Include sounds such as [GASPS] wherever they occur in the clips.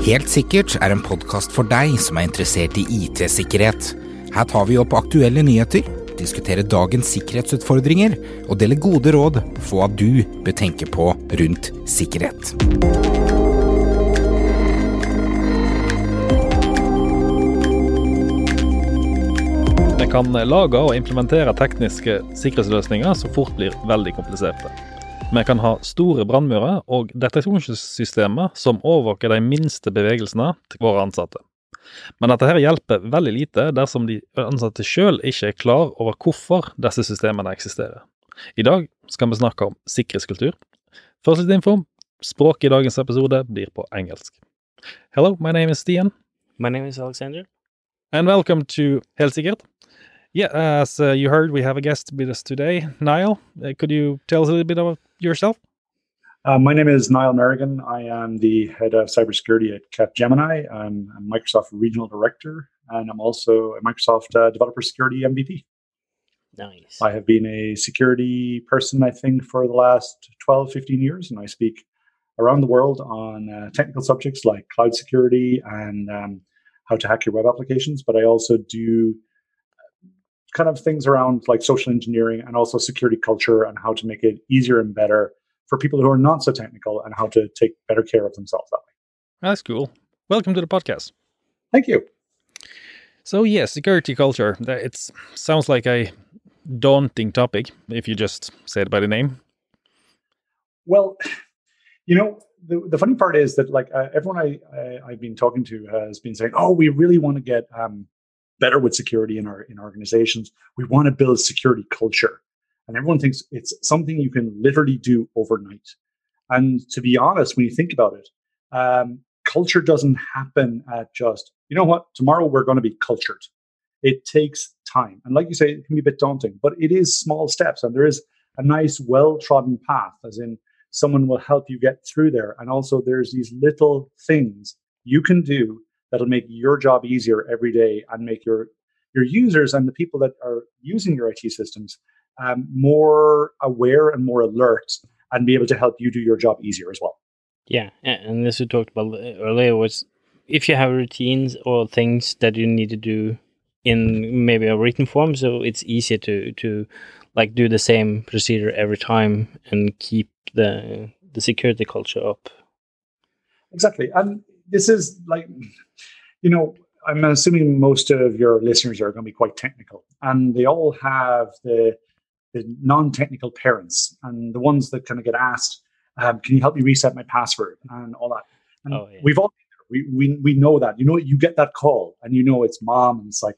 Helt sikkert er en podkast for deg som er interessert i IT-sikkerhet. Her tar vi opp aktuelle nyheter, diskuterer dagens sikkerhetsutfordringer og deler gode råd for hva du bør tenke på rundt sikkerhet. Vi kan lage og implementere tekniske sikkerhetsløsninger som fort blir veldig kompliserte. Vi kan ha store brannmurer og deteksjonssystemer som overvåker de minste bevegelsene til våre ansatte. Men dette her hjelper veldig lite dersom de ansatte sjøl ikke er klar over hvorfor disse systemene eksisterer. I dag skal vi snakke om sikkerhetskultur. Først litt info. Språket i dagens episode blir på engelsk. Hello, my name is Stian. My name is Alexander. And welcome to Helt sikkert. Yeah, as uh, you heard, we have a guest with us today, Niall. Uh, could you tell us a little bit about yourself? Uh, my name is Niall Merrigan. I am the head of cybersecurity at Capgemini. I'm a Microsoft regional director, and I'm also a Microsoft uh, developer security MVP. Nice. I have been a security person, I think, for the last 12, 15 years, and I speak around the world on uh, technical subjects like cloud security and um, how to hack your web applications. But I also do kind of things around like social engineering and also security culture and how to make it easier and better for people who are not so technical and how to take better care of themselves that way. That's cool. Welcome to the podcast. Thank you. So, yeah, security culture. It sounds like a daunting topic if you just say it by the name. Well, you know, the, the funny part is that like uh, everyone I, I have been talking to has been saying, "Oh, we really want to get um, better with security in our in our organizations. We want to build security culture." And everyone thinks it's something you can literally do overnight. And to be honest, when you think about it, um, culture doesn't happen at just you know what tomorrow we're going to be cultured. It takes time, and like you say, it can be a bit daunting, but it is small steps, and there is a nice, well trodden path, as in someone will help you get through there. And also, there's these little things you can do that'll make your job easier every day and make your your users and the people that are using your IT systems um, more aware and more alert and be able to help you do your job easier as well. Yeah, and this we talked about earlier was if you have routines or things that you need to do in maybe a written form, so it's easier to to like do the same procedure every time and keep the the security culture up. Exactly, and this is like you know I'm assuming most of your listeners are going to be quite technical, and they all have the the non-technical parents and the ones that kind of get asked, um, "Can you help me reset my password?" and all that. And oh, yeah. we've all we, we we know that. You know, you get that call, and you know it's mom, and it's like,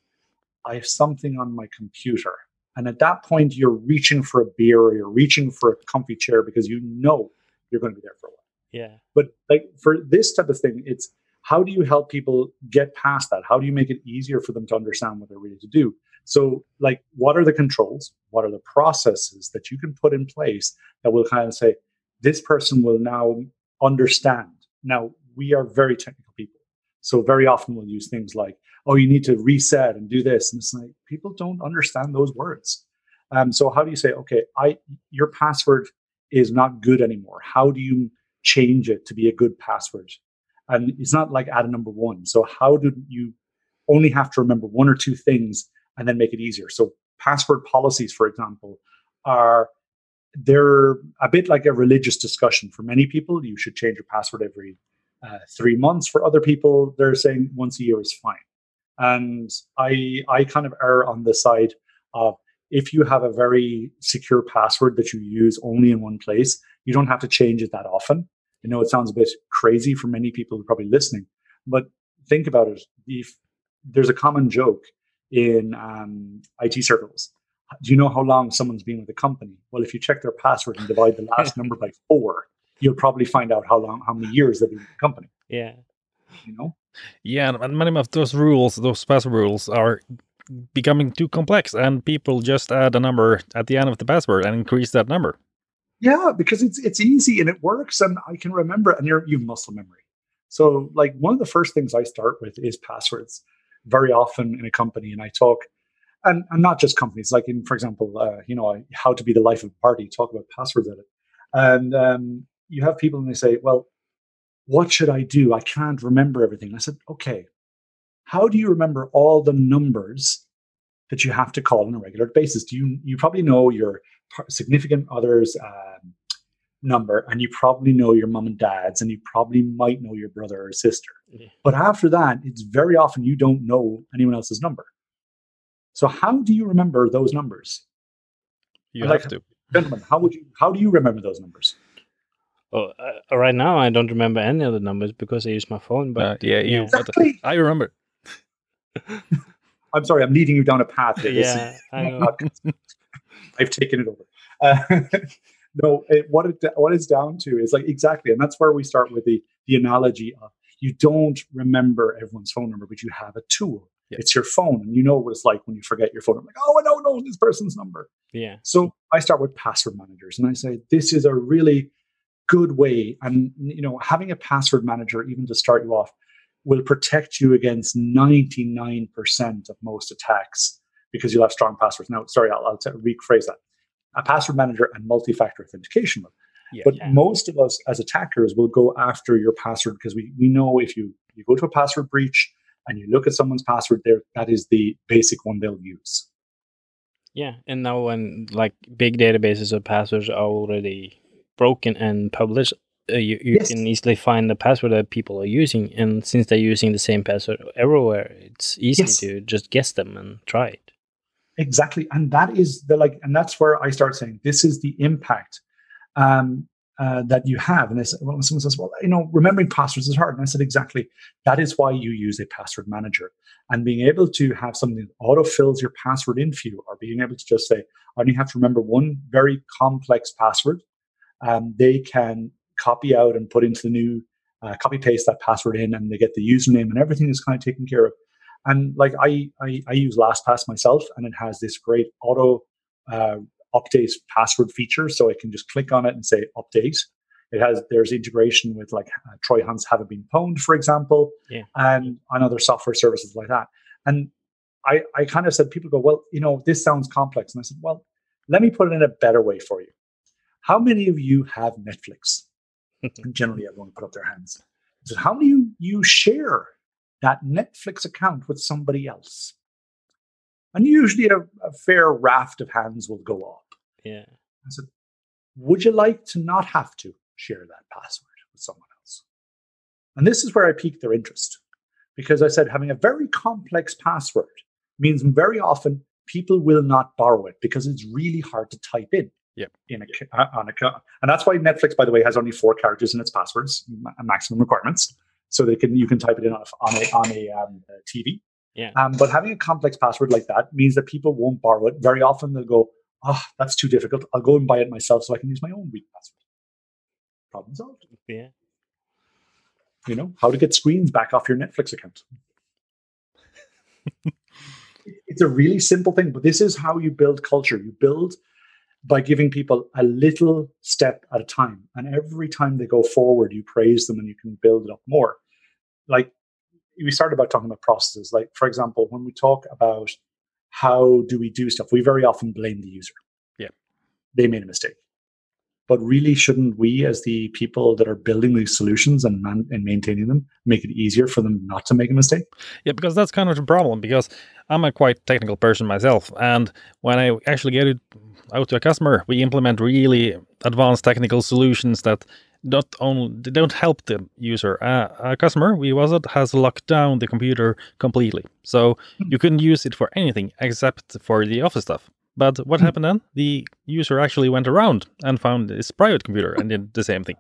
I have something on my computer, and at that point, you're reaching for a beer or you're reaching for a comfy chair because you know you're going to be there for a while. Yeah. But like for this type of thing, it's how do you help people get past that? How do you make it easier for them to understand what they're ready to do? So, like, what are the controls? What are the processes that you can put in place that will kind of say, this person will now understand? Now, we are very technical people. So, very often we'll use things like, oh, you need to reset and do this. And it's like, people don't understand those words. Um, so, how do you say, okay, I your password is not good anymore? How do you change it to be a good password? And it's not like add a number one. So, how do you only have to remember one or two things and then make it easier. So password policies, for example, are they're a bit like a religious discussion. For many people, you should change your password every uh, three months. For other people, they're saying once a year is fine. And I I kind of err on the side of if you have a very secure password that you use only in one place, you don't have to change it that often. I know it sounds a bit crazy for many people who are probably listening, but think about it. If there's a common joke in um, IT circles. Do you know how long someone's been with a company? Well, if you check their password and divide the last [LAUGHS] number by four, you'll probably find out how long, how many years they've been with the company. Yeah. You know? Yeah, and many of those rules, those password rules, are becoming too complex, and people just add a number at the end of the password and increase that number. Yeah, because it's it's easy and it works, and I can remember, and you're you've muscle memory. So, like one of the first things I start with is passwords very often in a company, and I talk, and, and not just companies, like in, for example, uh, you know, how to be the life of a party, talk about passwords at it. And um, you have people and they say, well, what should I do? I can't remember everything. I said, okay, how do you remember all the numbers that you have to call on a regular basis? Do you you probably know your significant other's um, number, and you probably know your mom and dad's, and you probably might know your brother or sister. Yeah. But after that, it's very often you don't know anyone else's number. So how do you remember those numbers? You like, have to, gentlemen. How would you? How do you remember those numbers? Well, uh, right now I don't remember any of the numbers because I use my phone. But uh, yeah, you, exactly. I remember. I'm sorry, I'm leading you down a path. yeah, I know. I've taken it over. Uh, [LAUGHS] no, it, what it what it's down to is like exactly, and that's where we start with the the analogy of you don't remember everyone's phone number, but you have a tool. Yeah. It's your phone, and you know what it's like when you forget your phone. I'm like, oh, I don't know this person's number. Yeah. So I start with password managers, and I say this is a really good way, and you know, having a password manager even to start you off will protect you against 99% of most attacks because you'll have strong passwords. Now, sorry, I'll, I'll t- rephrase that. A password manager and multi-factor authentication Yeah, but yeah. most of us as attackers will go after your password because we, we know if you, you go to a password breach and you look at someone's password there, that is the basic one they'll use. Yeah, and now when like big databases of passwords are already broken and published, uh, you, you yes. can easily find the password that people are using and since they're using the same password everywhere it's easy yes. to just guess them and try it exactly and that is the like and that's where i start saying this is the impact um, uh, that you have and this well, someone says well you know remembering passwords is hard and i said exactly that is why you use a password manager and being able to have something that auto fills your password in for you or being able to just say i only have to remember one very complex password um, they can copy out and put into the new uh, copy paste that password in and they get the username and everything is kind of taken care of. And like i i, I use lastpass myself and it has this great auto uh, update password feature so i can just click on it and say update it has there's integration with like uh, Troy Hunt's haven't been pwned for example yeah. and on other software services like that. And i i kind of said people go well you know this sounds complex. And i said well let me put it in a better way for you. How many of you have netflix [LAUGHS] generally everyone put up their hands. So how do you, you share that Netflix account with somebody else? And usually a, a fair raft of hands will go up. Yeah. I said, would you like to not have to share that password with someone else? And this is where I piqued their interest because I said having a very complex password means very often people will not borrow it because it's really hard to type in. Yeah. In a uh, on a and that's why Netflix, by the way, has only four characters in its passwords, maximum requirements, so they can you can type it in on a on a, on a, um, a TV. Yeah. Um, but having a complex password like that means that people won't borrow it. Very often they'll go, "Oh, that's too difficult. I'll go and buy it myself so I can use my own weak password." Problem solved. Yeah. You know how to get screens back off your Netflix account. [LAUGHS] it's a really simple thing, but this is how you build culture. You build by giving people a little step at a time. And every time they go forward, you praise them and you can build it up more. Like we started about talking about processes. Like, for example, when we talk about how do we do stuff, we very often blame the user. Yeah. They made a mistake. But really, shouldn't we, as the people that are building these solutions and, man- and maintaining them, make it easier for them not to make a mistake? Yeah, because that's kind of the problem. Because I'm a quite technical person myself, and when I actually get it out to a customer, we implement really advanced technical solutions that not only don't help the user. Uh, a customer we was it has locked down the computer completely, so hmm. you couldn't use it for anything except for the office stuff. But what hmm. happened then? The user actually went around and found his private computer and did the same thing.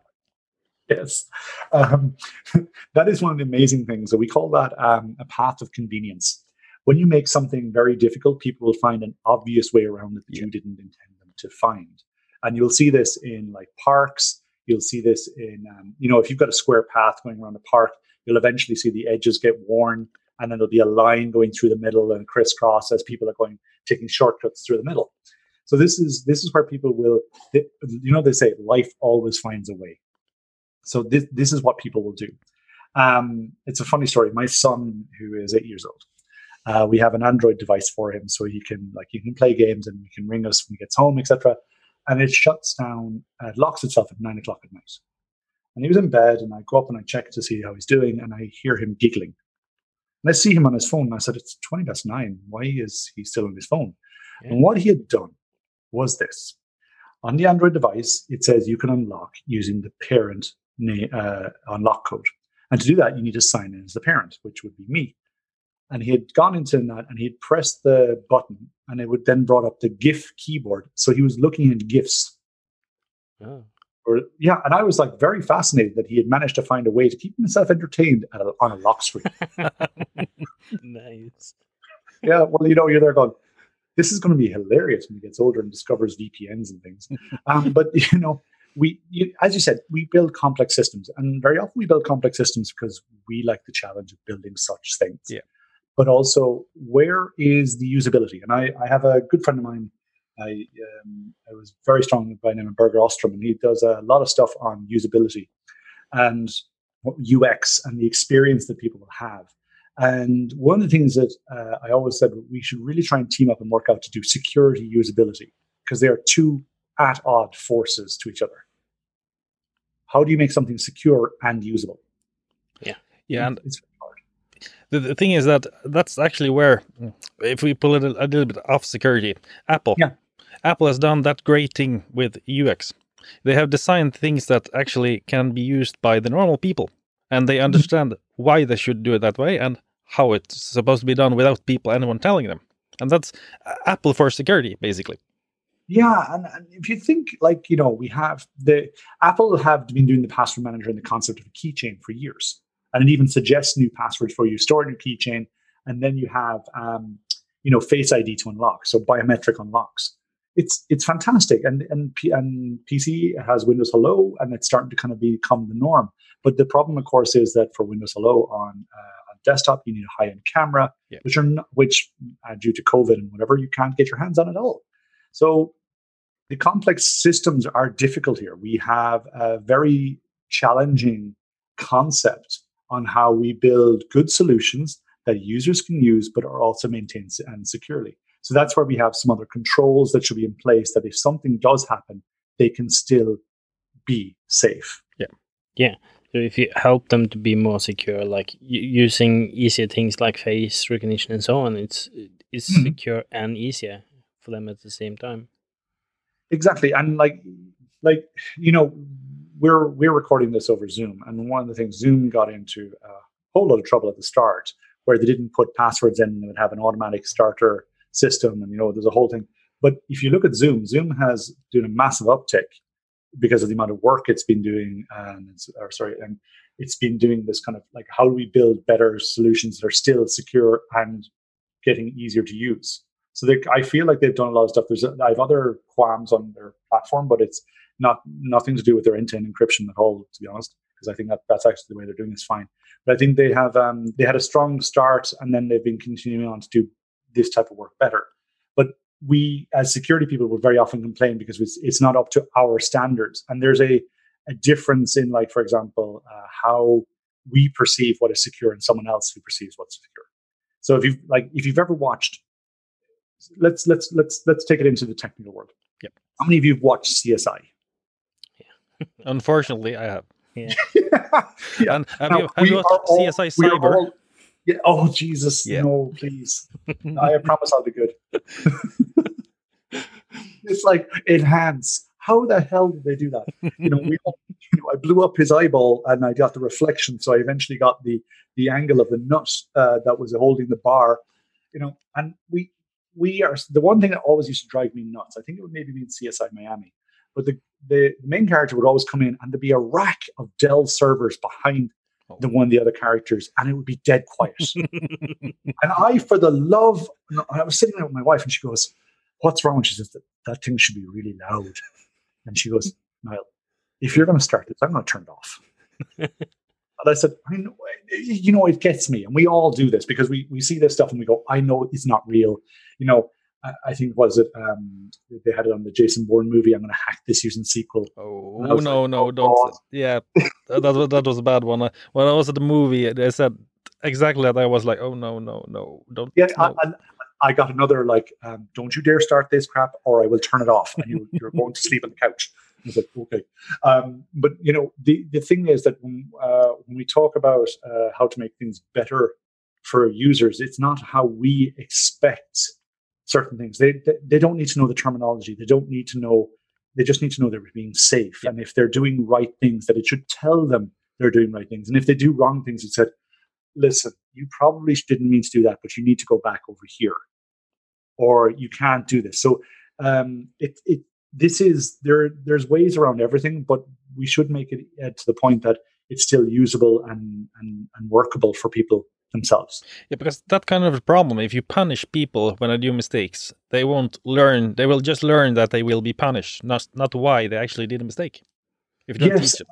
Yes, um, [LAUGHS] that is one of the amazing things. So we call that um, a path of convenience when you make something very difficult, people will find an obvious way around it that yeah. you didn't intend them to find. And you'll see this in like parks. You'll see this in, um, you know, if you've got a square path going around a park, you'll eventually see the edges get worn and then there'll be a line going through the middle and crisscross as people are going taking shortcuts through the middle. So this is this is where people will, they, you know, they say life always finds a way. So this this is what people will do. Um, it's a funny story. My son, who is eight years old, uh, we have an Android device for him, so he can like he can play games and he can ring us when he gets home, etc. And it shuts down, uh, it locks itself at nine o'clock at night. And he was in bed, and I go up and I check to see how he's doing, and I hear him giggling. And I see him on his phone, and I said, It's 20 past nine. Why is he still on his phone? Yeah. And what he had done was this on the Android device, it says you can unlock using the parent na- uh, unlock code. And to do that, you need to sign in as the parent, which would be me. And he had gone into that and he had pressed the button, and it would then brought up the GIF keyboard. So he was looking at GIFs Oh. Or yeah, and I was like very fascinated that he had managed to find a way to keep himself entertained at a, on a lock screen. [LAUGHS] nice. yeah, well, you know, you're there going, this is going to be hilarious when he gets older and discovers VPNs and things. Um, but [LAUGHS] you know, we, you, as you said, we build complex systems, and very often we build complex systems because we like the challenge of building such things. Yeah. But also, where is the usability? And I, I have a good friend of mine. I, um, I was very strong by the name of Berger Ostrom, and he does a lot of stuff on usability and UX and the experience that people will have. And one of the things that uh, I always said we should really try and team up and work out to do security usability because they are two at odd forces to each other. How do you make something secure and usable? Yeah, yeah, and it's very hard. the, the thing is that that's actually where, if we pull it a, a little bit off security, Apple, Yeah. Apple has done that great thing with UX. They have designed things that actually can be used by the normal people, and they understand why they should do it that way and how it's supposed to be done without people, anyone telling them. And that's Apple for security, basically. Yeah, and, and if you think like you know, we have the Apple have been doing the password manager and the concept of a keychain for years, and it even suggests new passwords for you. Store your keychain, and then you have um, you know Face ID to unlock, so biometric unlocks. It's it's fantastic, and and P- and PC has Windows Hello, and it's starting to kind of become the norm. But the problem, of course, is that for Windows Hello on uh, on desktop, you need a high end camera, Yeah. which are not, which uh, due to COVID and whatever, you can't get your hands on at all. So the complex systems are difficult here. We have a very challenging concept on how we build good solutions that users can use, but are also maintained and securely. So that's where we have some other controls that should be in place that if something does happen, they can still be safe. Yeah. Yeah. So if you help them to be more secure, like using easier things like face recognition and so on, it's it's Mhm. secure and easier for them at the same time. Exactly. And like like you know, we're we're recording this over Zoom, and one of the things Zoom got into a whole lot of trouble at the start, where they didn't put passwords in and it would have an automatic starter system, and you know, there's a whole thing. But if you look at Zoom, Zoom has done a massive uptick because of the amount of work it's been doing, and or sorry, and it's been doing this kind of like how do we build better solutions that are still secure and getting easier to use. So they, I feel like they've done a lot of stuff. There's I have other qualms on their platform, but it's not nothing to do with their end-to-end encryption at all, to be honest. Because I think that that's actually the way they're doing is fine. But I think they have um, they had a strong start, and then they've been continuing on to do this type of work better. But we, as security people, would very often complain because it's, it's not up to our standards, and there's a a difference in, like, for example, uh, how we perceive what is secure and someone else who perceives what's secure. So if you've like if you've ever watched, let's let's let's let's take it into the technical world. Yep. How many of you have watched CSI? Yeah. [LAUGHS] Unfortunately, I have. Yeah. [LAUGHS] Yeah. And have Now, you, have we you watched all- CSI Cyber? all- yeah. Oh Jesus, Yeah. no, please. I promise I'll be good. [LAUGHS] it's like enhance. How the hell did they do that? You know, we, you know, I blew up his eyeball and I got the reflection, so I eventually got the the angle of the nut uh, that was holding the bar. You know, and we we are the one thing that always used to drive me nuts. I think it would maybe be in CSI Miami, but the the main character would always come in and there'd be a rack of Dell servers behind the one of the other characters, and it would be dead quiet. [LAUGHS] and I, for the love, I was sitting there with my wife, and she goes, "What's wrong?" She says, "That, that thing should be really loud." And she goes, "Niall, if you're going to start this, I'm going to turn it off." [LAUGHS] and I said, "I know, you know, it gets me, and we all do this because we we see this stuff and we go, I know it's not real." You know, I, I think was it um, they had it on the Jason Bourne movie. I'm going to hack this using SQL. Oh no, like, no, oh, don't. God. Yeah, that, that was that was a bad one. When I was at the movie, they said exactly that. I was like, oh no, no, no, don't. Yeah, no. I, I, I got another like, um, "Don't you dare start this crap, or I will turn it off, and you, you're going to sleep on the couch." I was like, okay. Um, but you know, the the thing is that when uh, when we talk about uh, how to make things better for users, it's not how we expect certain things. They, they they don't need to know the terminology. They don't need to know. They just need to know they're being safe, and if they're doing right things, that it should tell them they're doing right things. And if they do wrong things, it said, "Listen, you probably didn't mean to do that, but you need to go back over here, or you can't do this." So um, it it this is there. There's ways around everything, but we should make it uh, to the point that it's still usable and, and and workable for people themselves. Yeah, because that kind of a problem. If you punish people when they do mistakes, they won't learn. They will just learn that they will be punished, not not why they actually did a mistake. If you don't Yes, teach them.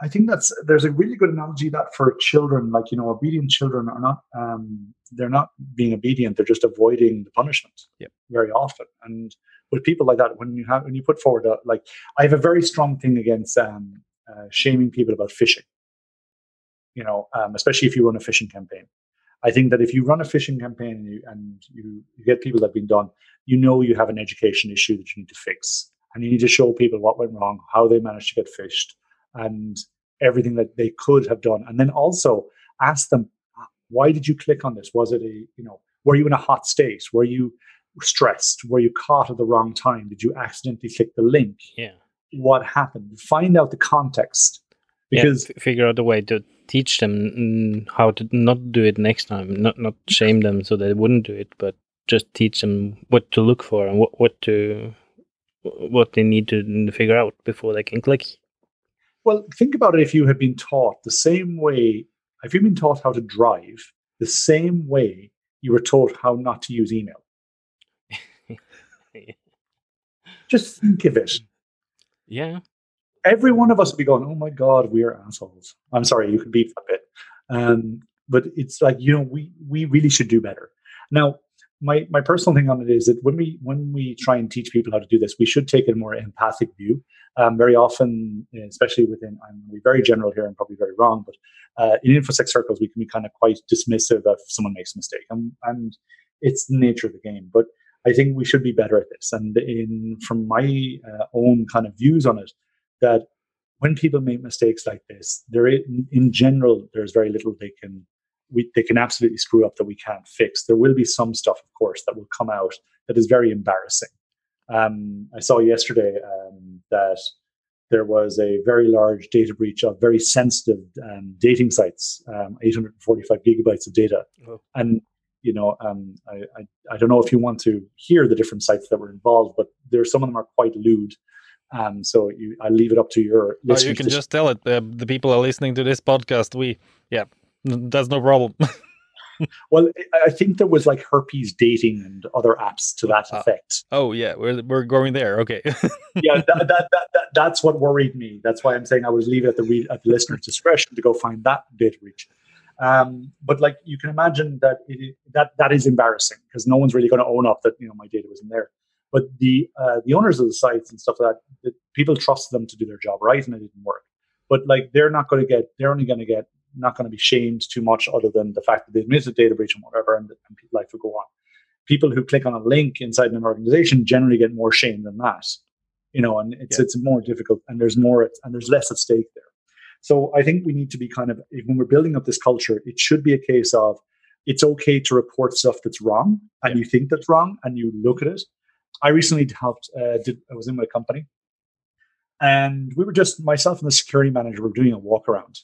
I think that's there's a really good analogy that for children, like you know, obedient children are not um, they're not being obedient; they're just avoiding the punishment Yep. very often. And with people like that, when you have when you put forward a, like, I have a very strong thing against um, uh, shaming people about phishing. You know, um, especially if you run a phishing campaign. I think that if you run a phishing campaign and you, and you, you get people that have been done, you know you have an education issue that you need to fix, and you need to show people what went wrong, how they managed to get phished, and everything that they could have done. And then also ask them why did you click on this? Was it a you know were you in a hot state? Were you stressed? Were you caught at the wrong time? Did you accidentally click the link? Yeah. what happened? Find out the context. Yeah, because f- figure out a way to teach them how to not do it next time. Not not shame them so they wouldn't do it, but just teach them what to look for and what what to what they need to figure out before they can click. well think about it if you have been taught the same way if you've been taught how to drive the same way you were taught how not to use email [LAUGHS] just think of it Yeah. Every one of us would be going, "Oh my god, we are assholes." I'm sorry, you can beep a bit, um, but it's like you know, we we really should do better. Now, my my personal thing on it is that when we when we try and teach people how to do this, we should take a more empathic view. Um, very often, especially within, I'm going to be very general here and probably very wrong, but uh, in infosec circles, we can be kind of quite dismissive if someone makes a mistake, and, and it's the nature of the game. But I think we should be better at this. And in from my uh, own kind of views on it, that when people make mistakes like this, there in general, there's very little they can we they can absolutely screw up that we can't fix. There will be some stuff, of course, that will come out that is very embarrassing. Um, I saw yesterday um, that there was a very large data breach of very sensitive um, dating sites, um, 845 gigabytes of data, Oh. and you know, um, I, I I don't know if you want to hear the different sites that were involved, but there some of them are quite lewd. Um, so you, I leave it up to your listeners. Oh, you can just tell it. Uh, the people are listening to this podcast. We, yeah, that's no problem. [LAUGHS] well, I- I think there was like herpes dating and other apps to that Ah. effect. oh yeah, we're we're going there. Okay. [LAUGHS] yeah, that, that, that, that, that's what worried me. That's why I'm saying I was leave it at the read, at the listener's discretion to go find that data breach. Um, but like you can imagine that it, that that is embarrassing because no one's really going to own up that you know my data was in there. But the uh, the owners of the sites and stuff like that, people trust them to do their job right, and it didn't work. But like they're not going to get, they're only going to get not going to be shamed too much, other than the fact that they admitted a data breach and whatever, and, and people life will go on. People who click on a link inside an organization generally get more shame than that you know, and it's Yeah. it's more difficult, and there's more, and there's less at stake there. So I think we need to be kind of when we're building up this culture, it should be a case of it's okay to report stuff that's wrong, and you think that's wrong, and you look at it. I recently helped. Uh, did I was in my company, and we were just myself and the security manager were doing a walk around.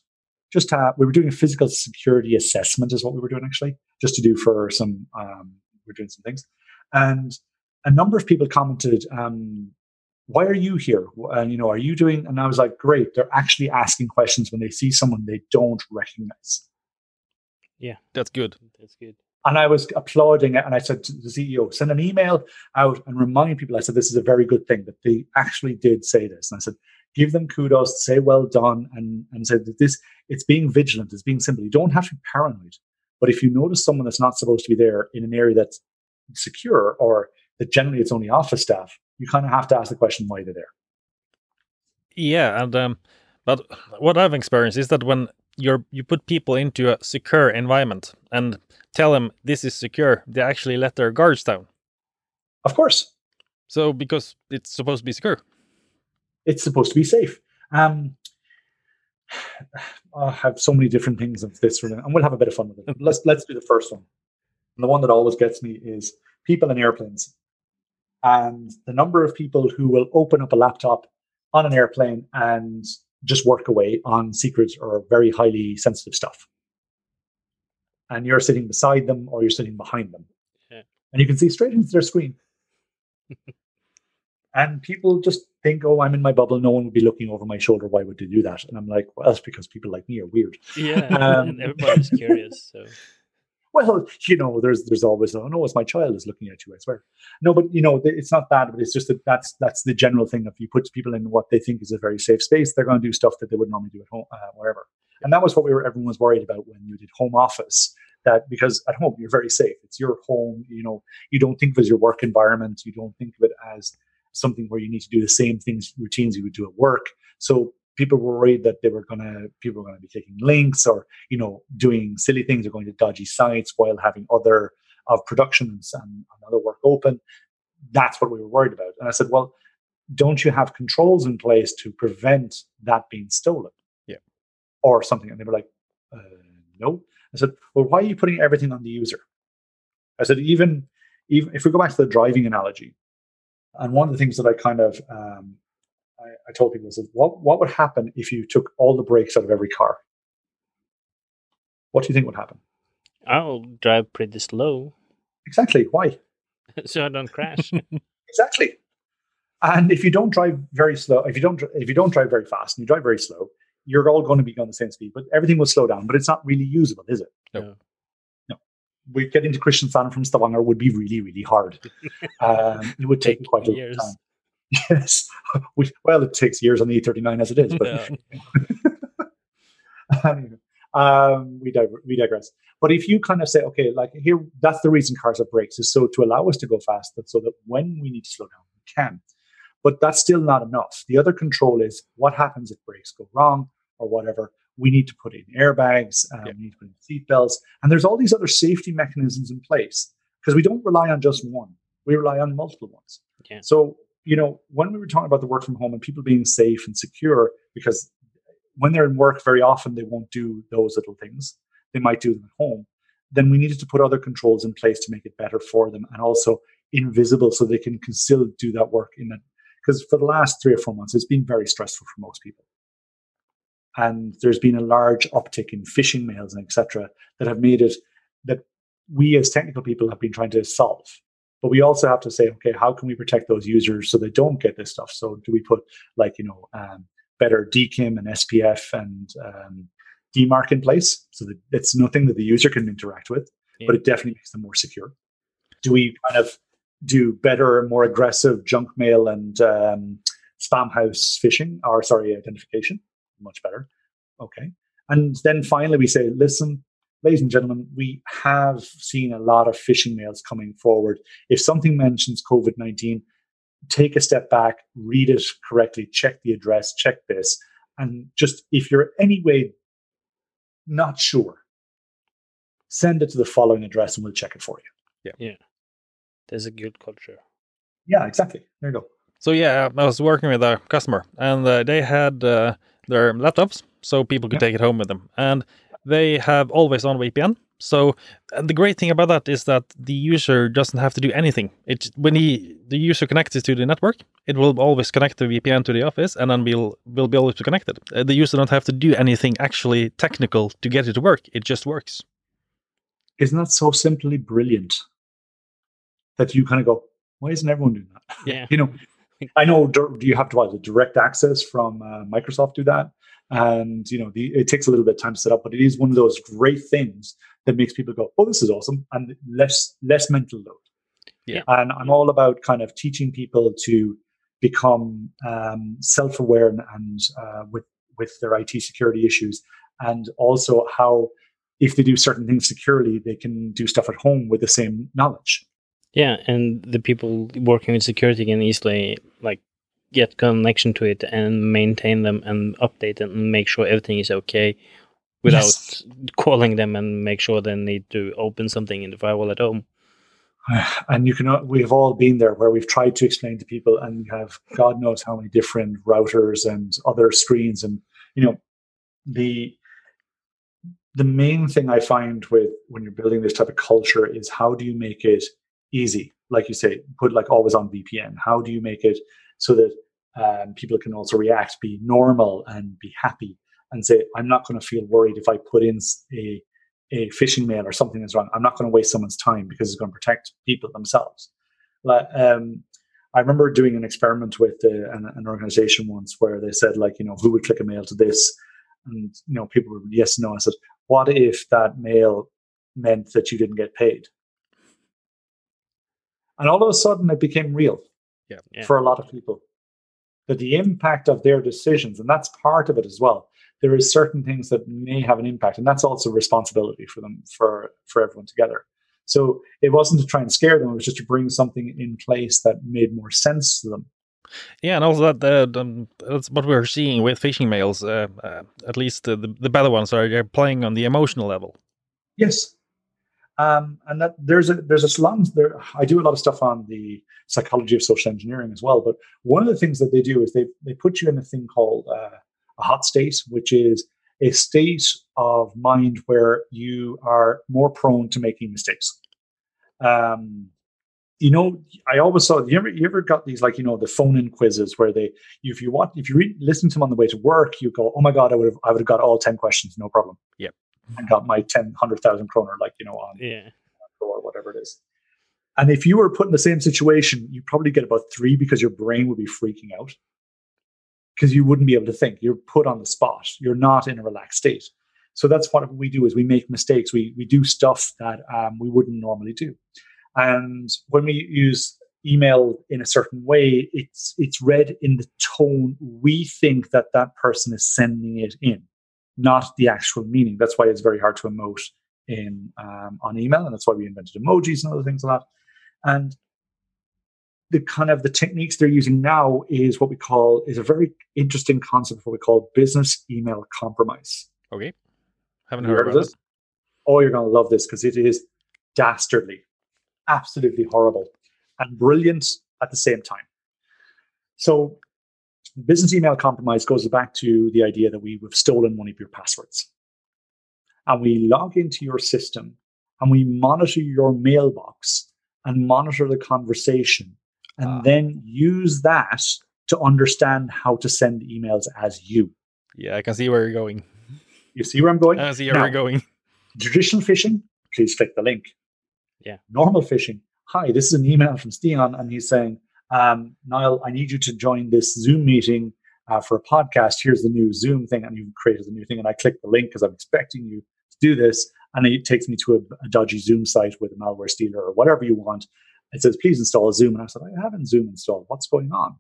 Just to, we were doing a physical security assessment, is what we were doing actually, just to do for some. Um, we're doing some things, and a number of people commented, um, "Why are you here? And you know, are you doing?" And I was like, "Great! They're actually asking questions when they see someone they don't recognize." Yeah, that's good. That's good. And I was applauding it. And I said to the CEO, send an email out and remind people. I said, this is a very good thing that they actually did say this. And I said, give them kudos, say well done, and, and said that this, it's being vigilant, it's being simple. You don't have to be paranoid. But if you notice someone that's not supposed to be there in an area that's secure or that generally it's only office staff, you kind of have to ask the question why they're there. Yeah, and um, but what I've experienced is that when you're you put people into a secure environment and tell them this is secure, they actually let their guards down. Of course. So because it's supposed to be secure. it's supposed to be safe. Um, [SIGHS] I have so many different things of this, and we'll have a bit of fun with it. Let's let's do the first one. And the one that always gets me is people in airplanes, and the number of people who will open up a laptop on an airplane and just work away on secrets or very highly sensitive stuff. And you're sitting beside them or you're sitting behind them, Yeah. and you can see straight into their screen. [LAUGHS] And people just think, oh, I'm in my bubble. No one would be looking over my shoulder. Why would they do that? And I'm like, well, that's because people like me are weird. Yeah, Um, [LAUGHS] everybody's curious. So Well, [LAUGHS] you know, there's there's always, oh no, it's my child is looking at you. I swear. No, but you know, it's not that. But it's just that that's that's the general thing. If you put people in what they think is a very safe space, they're going to do stuff that they would normally do at home, uh, wherever. And that was what we were. Everyone was worried about when you did home office. That because at home you're very safe. It's your home. You know, you don't think of it as your work environment. You don't think of it as something where you need to do the same things routines you would do at work. So people were worried that they were gonna people were gonna be taking links or you know doing silly things or going to dodgy sites while having other of productions and, and other work open. That's what we were worried about. And I said, well, don't you have controls in place to prevent that being stolen? Yeah. Or something. And they were like, uh, no. I said, well, why are you putting everything on the user? I said, even even if we go back to the driving analogy, and one of the things that I kind of um, I, I told people is what what would happen if you took all the brakes out of every car? What do you think would happen? I'll drive pretty slow Exactly. Why? [LAUGHS] so I don't crash. [LAUGHS] Exactly. And if you don't drive very slow, if you don't dr- if you don't drive very fast and you drive very slow, you're all going to be on the same speed, but everything will slow down. But it's not really usable, is it? No. No. We getting to Kristiansand from Stavanger would be really, really hard. [LAUGHS] um, it would take, Take quite a long years. time. Yes. [LAUGHS] We- well, it takes years on the E39 as it is, but [LAUGHS] um, we, dig- we digress. But if you kind of say, okay, like here, that's the reason cars have brakes is so to allow us to go fast, so that when we need to slow down, we can. But that's still not enough. The other control is what happens if brakes go wrong or whatever. We need to put in airbags, um, Yeah. we need to put in seatbelts, and there's all these other safety mechanisms in place because we don't rely on just one. We rely on multiple ones. Yeah. So you know, when we were talking about the work from home and people being safe and secure, because when they're in work, very often they won't do those little things. They might do them at home. Then we needed to put other controls in place to make it better for them and also invisible so they can, still do that work in that. Because for the last three or four months, it's been very stressful for most people. And there's been a large uptick in phishing mails and etc. that have made it that we as technical people have been trying to solve. But we also have to say, okay, how can we protect those users so they don't get this stuff? So do we put like, you know, um, better DKIM and SPF and um, DMARC in place so that it's nothing that the user can interact with, Yeah. but it definitely makes them more secure. Do we kind of do better and more aggressive junk mail and um, Spamhaus phishing or sorry, identification? Much better. Okay. And then finally we say, listen, ladies and gentlemen, we have seen a lot of phishing mails coming forward. If something mentions COVID 19, take a step back, read it correctly, check the address, check this. And just if you're any way not sure, send it to the following address and we'll check it for you. Yeah. There's a good culture. Yeah, exactly. There you go. So yeah, I was working with a customer, and uh, they had uh, their laptops, so people could Yeah. take it home with them, and they have always on VPN. So and the great thing about that is that the user doesn't have to do anything. It when he the user connects to the network, it will always connect the VPN to the office, and then we'll will be always connected. Uh, the user don't have to do anything actually technical to get it to work. It just works. Isn't that so simply brilliant that you kind of go, why isn't everyone doing that? Yeah. [LAUGHS] you know, [LAUGHS] I know dir- you have to what, the direct access from uh, Microsoft do that. And, you know, the, it takes a little bit of time to set up, but it is one of those great things that makes people go, oh, this is awesome. And less, less mental load. Yeah. And I'm all about kind of teaching people to become um, self-aware and, and uh, with, with their IT security issues and also how if they do certain things securely, they can do stuff at home with the same knowledge. Yeah, and the people working with security can easily like get connection to it and maintain them and update and make sure everything is okay without Yes. calling them and make sure they need to open something in the firewall at home. [SIGHS] and you can uh, we've all been there where we've tried to explain to people and you have god knows how many different routers and other screens and you know the the main thing i find with when you're building this type of culture is how do you make it easy like you say put like always on vpn how do you make it so that um, people can also react be normal and be happy and say i'm not going to feel worried if i put in a a phishing mail or something is wrong, I'm not going to waste someone's time because it's going to protect people themselves. Um, I remember doing an experiment with uh, an, an, organization once where they said, like, you know, who would click a mail to this? And, you know, people were yes, no. I said, what if that mail meant that you didn't get paid? And all of a sudden it became real yeah, yeah. for a lot of people. That the impact of their decisions, and that's part of it as well, there is certain things that may have an impact and that's also responsibility for them for for everyone together so it wasn't to try and scare them it was just to bring something in place that made more sense to them yeah, and also that uh, um, that's what we're seeing with phishing mails. Uh, uh, at least the the better ones are playing on the emotional level. Yes, um, and that there's a there's a slums there. I do a lot of stuff on the psychology of social engineering as well. But one of the things that they do is they they put you in a thing called uh, a hot state, which is a state of mind where you are more prone to making mistakes. Um, you know, I always saw. You ever, you ever got these like you know the phone in quizzes where they, if you want, if you listen to them on the way to work, you go, oh my god, I would have, I would have got all ten questions, no problem. Yep. And got my ten hundred thousand kroner, like you know, on yeah, or whatever it is. And if you were put in the same situation, you probably get about three because your brain would be freaking out because you wouldn't be able to think. You're put on the spot. You're not in a relaxed state. So that's what we do is we make mistakes. We we do stuff that um, we wouldn't normally do. And when we use email in a certain way, it's it's read in the tone we think that that person is sending it in, not the actual meaning. That's why it's very hard to emote in um, on email, and that's why we invented emojis and other things like that. And the kind of the techniques they're using now is what we call is a very interesting concept what we call business email compromise. Okay, haven't heard, heard of this. It? Oh, you're going to love this because it is dastardly, absolutely horrible, and brilliant at the same time. So, business email compromise goes back to the idea that we have stolen one of your passwords, and we log into your system and we monitor your mailbox and monitor the conversation and uh, then use that to understand how to send emails as you. Yeah, I can see where you're going. You see where I'm going? I see where now, you're going. Traditional phishing, please click the link. Yeah. Normal phishing, hi, this is an email from Stian, and he's saying, um, Niall, I need you to join this Zoom meeting uh, for a podcast. Here's the new Zoom thing, and you've created a new thing. And I click the link because I'm expecting you to do this, and it takes me to a, a dodgy Zoom site with a malware stealer or whatever you want it says, please install a Zoom. And I said, I haven't Zoom installed. What's going on?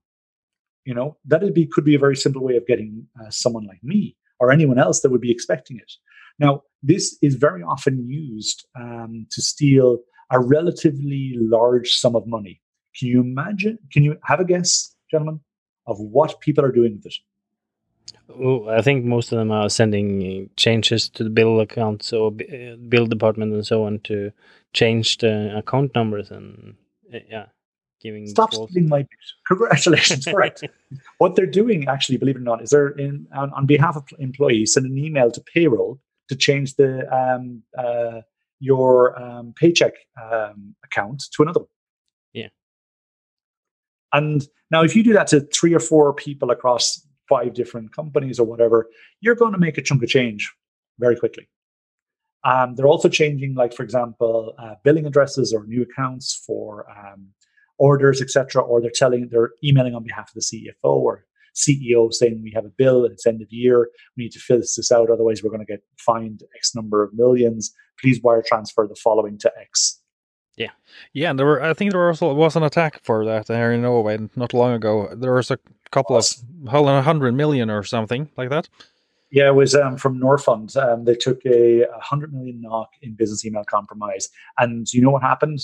You know, that be, could be a very simple way of getting uh, someone like me or anyone else that would be expecting it. Now, this is very often used um, to steal a relatively large sum of money. Can you imagine? Can you have a guess, gentlemen, of what people are doing with it? Well, I think most of them are sending changes to the bill accounts or uh, bill department and so on to change the account numbers and uh, yeah, giving. Stop stealing my [LAUGHS] Congratulations, correct. [LAUGHS] what they're doing, actually, believe it or not, is they're in, on, on behalf of employees send an email to payroll to change the um, uh, your um, paycheck um, account to another. one. Yeah. And now, if you do that to three or four people across five different companies or whatever, you're going to make a chunk of change very quickly. Um, they're also changing, like for example, uh, billing addresses or new accounts for um, orders, etc. Or they're telling, they're emailing on behalf of the CFO or CEO saying we have a bill, it's the end of the year, we need to fill this out, otherwise we're going to get fined X number of millions. Please wire transfer the following to X. Yeah, yeah, and there were. I think there also was an attack for that here in Norway not long ago. There was a couple of a hundred million or something like that. Yeah, it was um, from Norfund. Um, they took a, a hundred million knock in business email compromise, and you know what happened?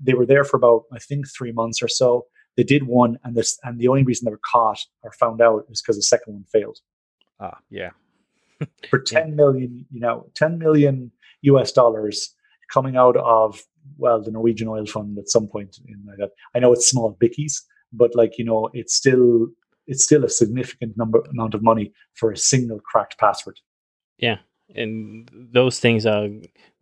They were there for about I think three months or so. They did one, and this and the only reason they were caught or found out is because the second one failed. Ah, yeah. for ten million, you know, ten million US dollars coming out of well, the Norwegian oil fund at some point in that. I know it's small bickies, but like you know, it's still it's still a significant number amount of money for a single cracked password. Yeah, and those things are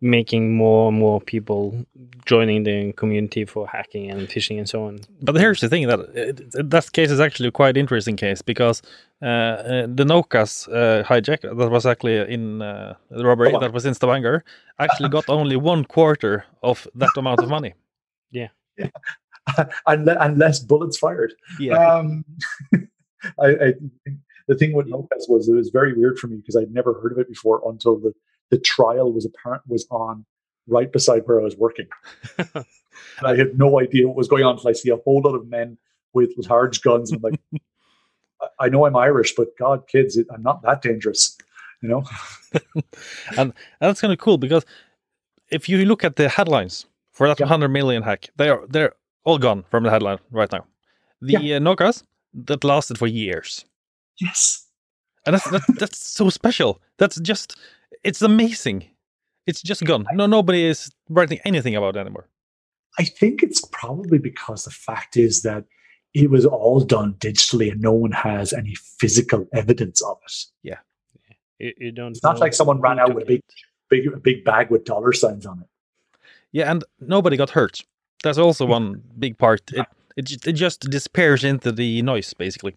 making more and more people joining the community for hacking and phishing and so on. But here's the thing that uh, that case is actually a quite interesting case because uh, uh, the Nokas uh, hijack that was actually in uh, the robbery that was in Stavanger actually got only one quarter of that amount of money. Yeah. yeah. [LAUGHS] and, and less bullets fired. Yeah. Um, [LAUGHS] I, I the thing with Nokas was it was very weird for me because I'd never heard of it before until the, the trial was apparent was on right beside where I was working. and I had no idea what was going on until I see a whole lot of men with large guns. And I'm like, [LAUGHS] I know I'm Irish, but God, kids, it, I'm not that dangerous, you know? [LAUGHS] and, and that's kind of cool because if you look at the headlines for that Yeah. 100 million hack, they are they're all gone from the headline right now. The Yeah. uh, Nokas that lasted for years. Yes. And that's that, that's so special. That's just it's amazing. It's just gone. No, nobody is writing anything about it anymore. I think it's probably because the fact is that it was all done digitally and no one has any physical evidence of it. Yeah. You, you don't. It's not like someone ran out with a big, big, a big bag with dollar signs on it. Yeah, and nobody got hurt. That's also one big part. It it, it just disappears into the noise, basically.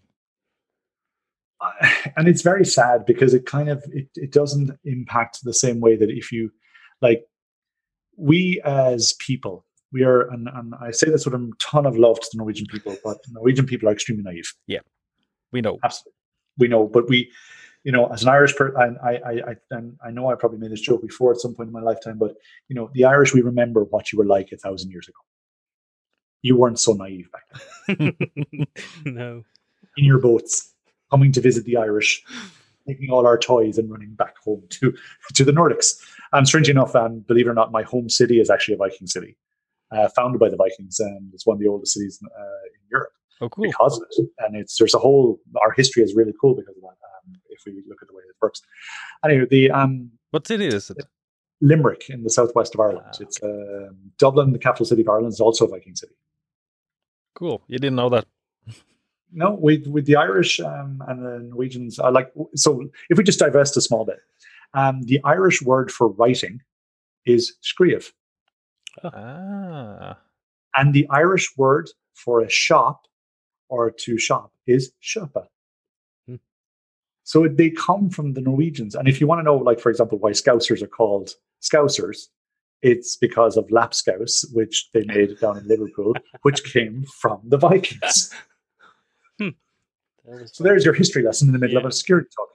[SIGHS] And it's very sad because it kind of it, it doesn't impact the same way that if you like we as people we are and, and i say this with a ton of love to the norwegian people but norwegian people are extremely naive. Yeah. We know. absolutely. We know but we you know as an irish person I, I i and i know i probably made this joke before at some point in my lifetime but you know the irish we remember what you were like a thousand years ago. You weren't so naive back then. [LAUGHS] No. in your boats, coming to visit the Irish, taking all our toys and running back home to to the Nordics. And strangely enough, um, believe it or not, my home city is actually a Viking city, uh, founded by the Vikings, and it's one of the oldest cities uh, in Europe Oh, cool. because of it. And it's there's a whole our history is really cool because of that. Um, if we look at the way it works, anyway, the um, What city is it? Limerick in the southwest of Ireland. Ah, It's um, Dublin, the capital city of Ireland, is also a Viking city. Cool. You didn't know that. [LAUGHS] No, with with the Irish um, and the Norwegians, I like so. If we just divest a small bit, um, the Irish word for writing is skriv, Ah. and the Irish word for a shop or to shop is sjöpa. Hmm. So they come from the Norwegians, and if you want to know, like for example, why Scousers are called Scousers, it's because of Lapscouse, which they made down in Liverpool, which came from the Vikings. [LAUGHS] That So there's your history lesson in the middle of Yeah. a security talk.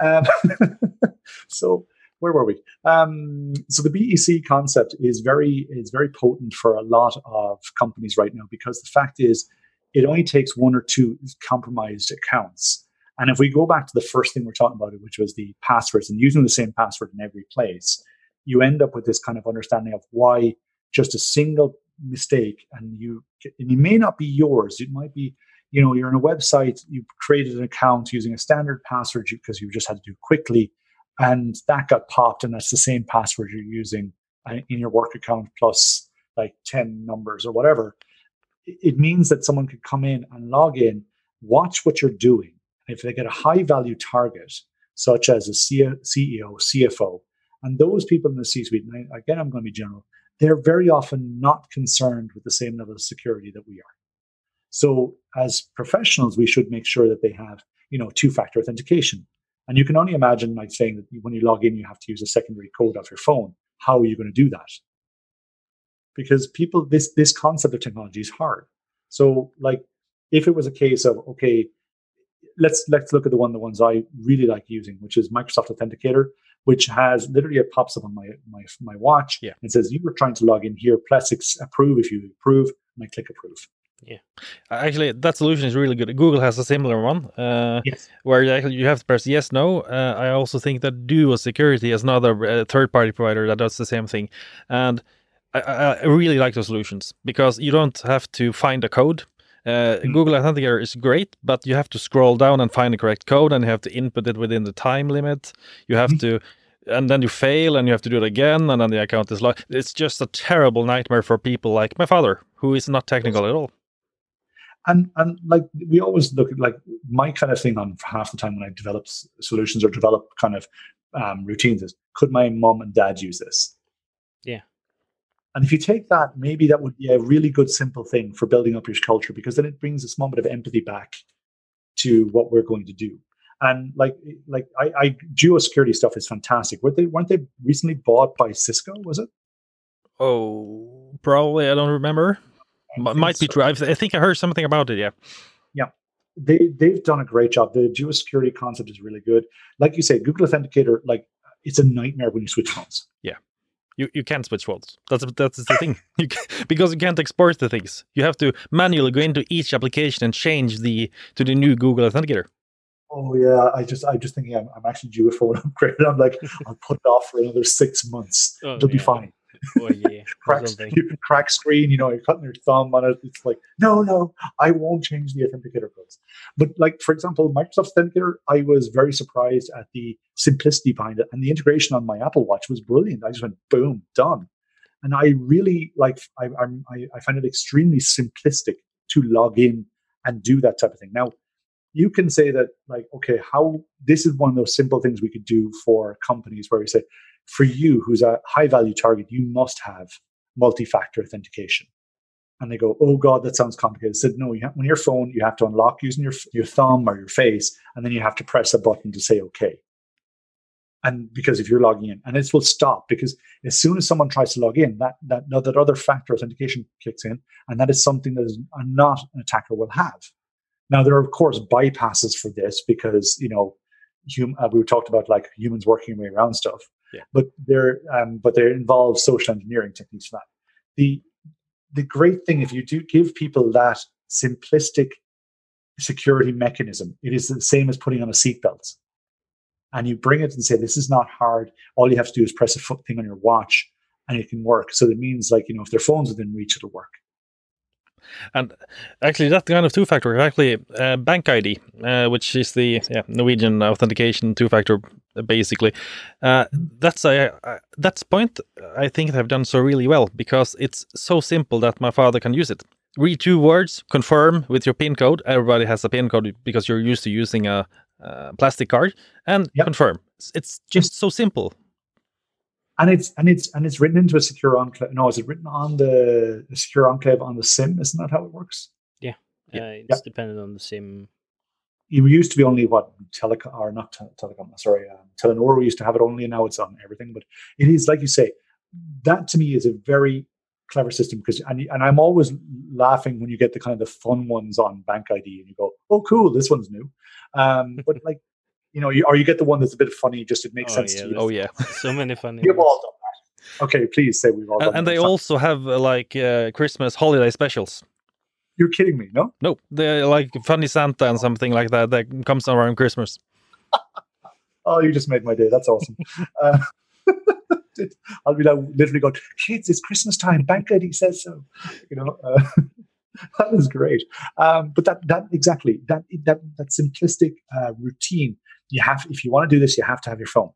Um, [LAUGHS] so where were we? Um, so the BEC concept is very is very potent for a lot of companies right now because the fact is it only takes one or two compromised accounts. And if we go back to the first thing we're talking about, which was the passwords and using the same password in every place, you end up with this kind of understanding of why just a single mistake and you and it may not be yours, it might be you know, you're on a website, you created an account using a standard password because you just had to do quickly, and that got popped, and that's the same password you're using uh, in your work account plus like 10 numbers or whatever. It means that someone could come in and log in, watch what you're doing. If they get a high value target, such as a CEO, CFO, and those people in the C suite, and again, I'm going to be general, they're very often not concerned with the same level of security that we are. So as professionals, we should make sure that they have, you know, two-factor authentication. And you can only imagine like saying that when you log in, you have to use a secondary code off your phone. How are you going to do that? Because people, this this concept of technology is hard. So like if it was a case of, okay, let's let's look at the one the ones I really like using, which is Microsoft Authenticator, which has literally it pops up on my my my watch Yeah. and says you were trying to log in here, ex- approve if you approve, and I click approve. Yeah actually, that solution is really good. Google has a similar one. Uh, Yes. where you actually you have to press yes, no. Uh, I also think that Duo Security is another uh, third-party provider that does the same thing, and I, I, I really like those solutions because you don't have to find a code. Uh, Mm. Google Authenticator is great, but you have to scroll down and find the correct code, and you have to input it within the time limit. You have Mm. to and then you fail and you have to do it again and then the account is locked. It's just a terrible nightmare for people like my father, who is not technical at all. And and like we always look at like my kind of thing on half the time when I develop solutions or develop kind of um, routines is could my mom and dad use this? Yeah. And if you take that, maybe that would be a really good simple thing for building up your culture because then it brings a small bit of empathy back to what we're going to do. And like like I, I Duo security stuff is fantastic. Weren't they weren't they recently bought by Cisco? Was it? Oh, probably. I don't remember. M- might be so. true. I've, I think I heard something about it. Yeah. Yeah. They they've done a great job. The Duo security concept is really good. Like you say, Google Authenticator, like it's a nightmare when you switch phones. Yeah. You, you can't switch phones. That's that's the thing. [LAUGHS] You ca because you can't export the things. You have to manually go into each application and change the to the new Google Authenticator. Oh yeah, I just I just thinking I'm, I'm actually due for phone upgrade. I'm like I'll put it off for another six months. Oh, It'll be fine. Or yeah, [LAUGHS] Crack, something. crack screen. You know, you're cutting your thumb on it. It's like no, no, I won't change the authenticator codes. But like for example, Microsoft Authenticator, I was very surprised at the simplicity behind it, and the integration on my Apple Watch was brilliant. I just went boom, done. And I really like I I'm, I, I find it extremely simplistic to log in and do that type of thing. Now, you can say that like okay, how this is one of those simple things we could do for companies where we say for you who's a high value target, you must have multi-factor authentication. And they go, oh God, that sounds complicated. I said, no, you have, on your phone, you have to unlock using your, your thumb or your face, and then you have to press a button to say okay. And because if you're logging in, and it will stop because as soon as someone tries to log in, that that that other factor authentication kicks in, and that is something that is not an attacker will have. Now there are of course bypasses for this because you know, hum, uh, we talked about like humans working way around stuff, Yeah. but there um, but they involve social engineering techniques for that. The the great thing if you do give people that simplistic security mechanism, it is the same as putting on a seatbelt. And you bring it and say, this is not hard. All you have to do is press a foot thing on your watch and it can work. So it means like, you know, if their phone's within reach, it'll work. And actually, that kind of two-factor actually uh, Bank ID, uh, which is the yeah, Norwegian authentication two-factor, uh, basically. Uh, that's a uh, that's point I think they've done so really well because it's so simple that my father can use it. Read two words, confirm with your PIN code. Everybody has a PIN code because you're used to using a, uh plastic card, and Yep. confirm. It's just so simple. And it's and it's and it's written into a secure enclave. No, is it written on the, the secure enclave on the SIM? Isn't that how it works? Uh, it's dependent on the sim. It used to be only what telecom or not te- telecom. Sorry, um, Telenor. We used to have it only, and now it's on everything. But it is like you say. That to me is a very clever system because and, and I'm always laughing when you get the kind of the fun ones on Bank ID and you go, oh cool, this one's new. Um, but [LAUGHS] like you know, you, or you get the one that's a bit funny, just it makes Oh, sense yeah, to you. Oh yeah, [LAUGHS] So many funny. We've all done that. Okay, please say we've all and, done and that. they also have uh, like uh, Christmas holiday specials. You're kidding me, no? No, they're like funny Santa and something like that that comes around Christmas. [LAUGHS] Oh, you just made my day. That's awesome. [LAUGHS] uh, I'll be like literally going, kids, it's Christmas time. Bank ID says so. You know, uh, that is great. Um, but that that exactly that that that simplistic uh, routine. You have if you want to do this, you have to have your phone.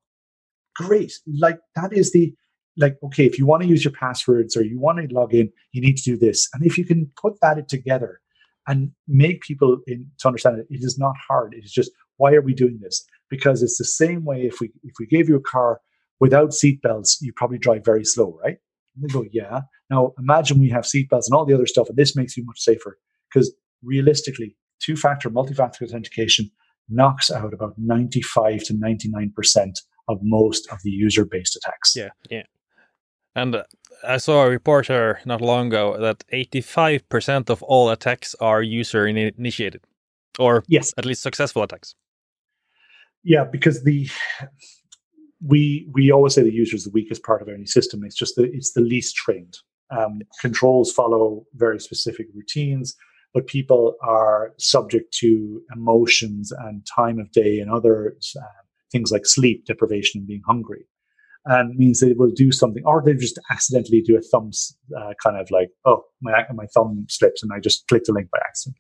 Great. Like that is the like okay. If you want to use your passwords or you want to log in, you need to do this. And if you can put that together and make people in, to understand it, it is not hard. It is just why are we doing this? Because it's the same way if we if we gave you a car without seatbelts, you probably drive very slow, right? And they go, yeah. Now imagine we have seatbelts and all the other stuff, and this makes you much safer. Because realistically, two-factor, multi-factor authentication knocks out about 95 to 99% of most of the user-based attacks. Yeah. Yeah. And uh, I saw a report here not long ago that 85% of all attacks are user ini- initiated, or Yes. at least successful attacks. Yeah, because the we we always say the user is the weakest part of any system. It's just that it's the least trained. Um, controls follow very specific routines, but people are subject to emotions and time of day and other uh, things like sleep deprivation and being hungry, and means they will do something, or they just accidentally do a thumbs uh, kind of like, oh my my thumb slips and I just click the link by accident.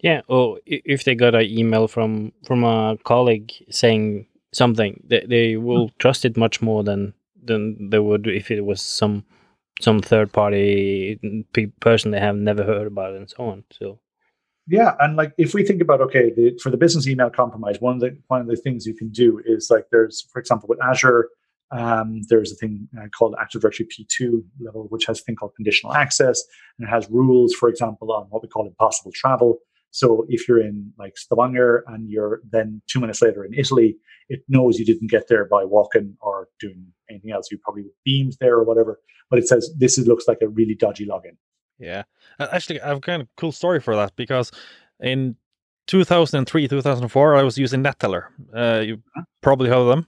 Yeah, or if they got an email from from a colleague saying something, they, they will trust it much more than than they would if it was some some third party pe- person they have never heard about and so on. So yeah, and like if we think about okay, the, for the business email compromise, one of the one of the things you can do is like there's, for example, with Azure, um, there's a thing uh, called Active Directory P2 level, which has a thing called conditional access, and it has rules, for example, on what we call impossible travel. So if you're in like Stavanger and you're then two minutes later in Italy, it knows you didn't get there by walking or doing anything else. You probably beamed there or whatever, but it says this is, looks like a really dodgy login. Yeah, actually, I have kind of cool story for that because in 2003, 2004, I was using Neteller. Uh, you uh-huh. probably heard of them,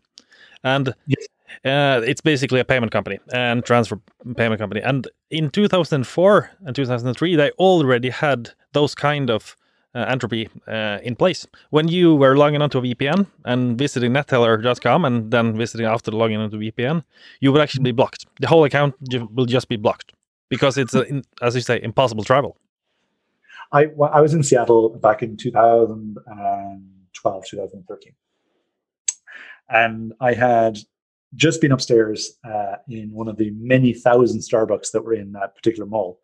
and yes. uh, it's basically a payment company and transfer payment company. And in 2004 and 2003, they already had those kind of entropy uh, in place. When you were logging onto a VPN and visiting neteller.com and then visiting after logging onto VPN, you would actually be blocked. The whole account will just be blocked because it's, a, as you say, impossible travel. I, I was in Seattle back in 2012, 2013. And I had just been upstairs uh, in one of the many thousand Starbucks that were in that particular mall.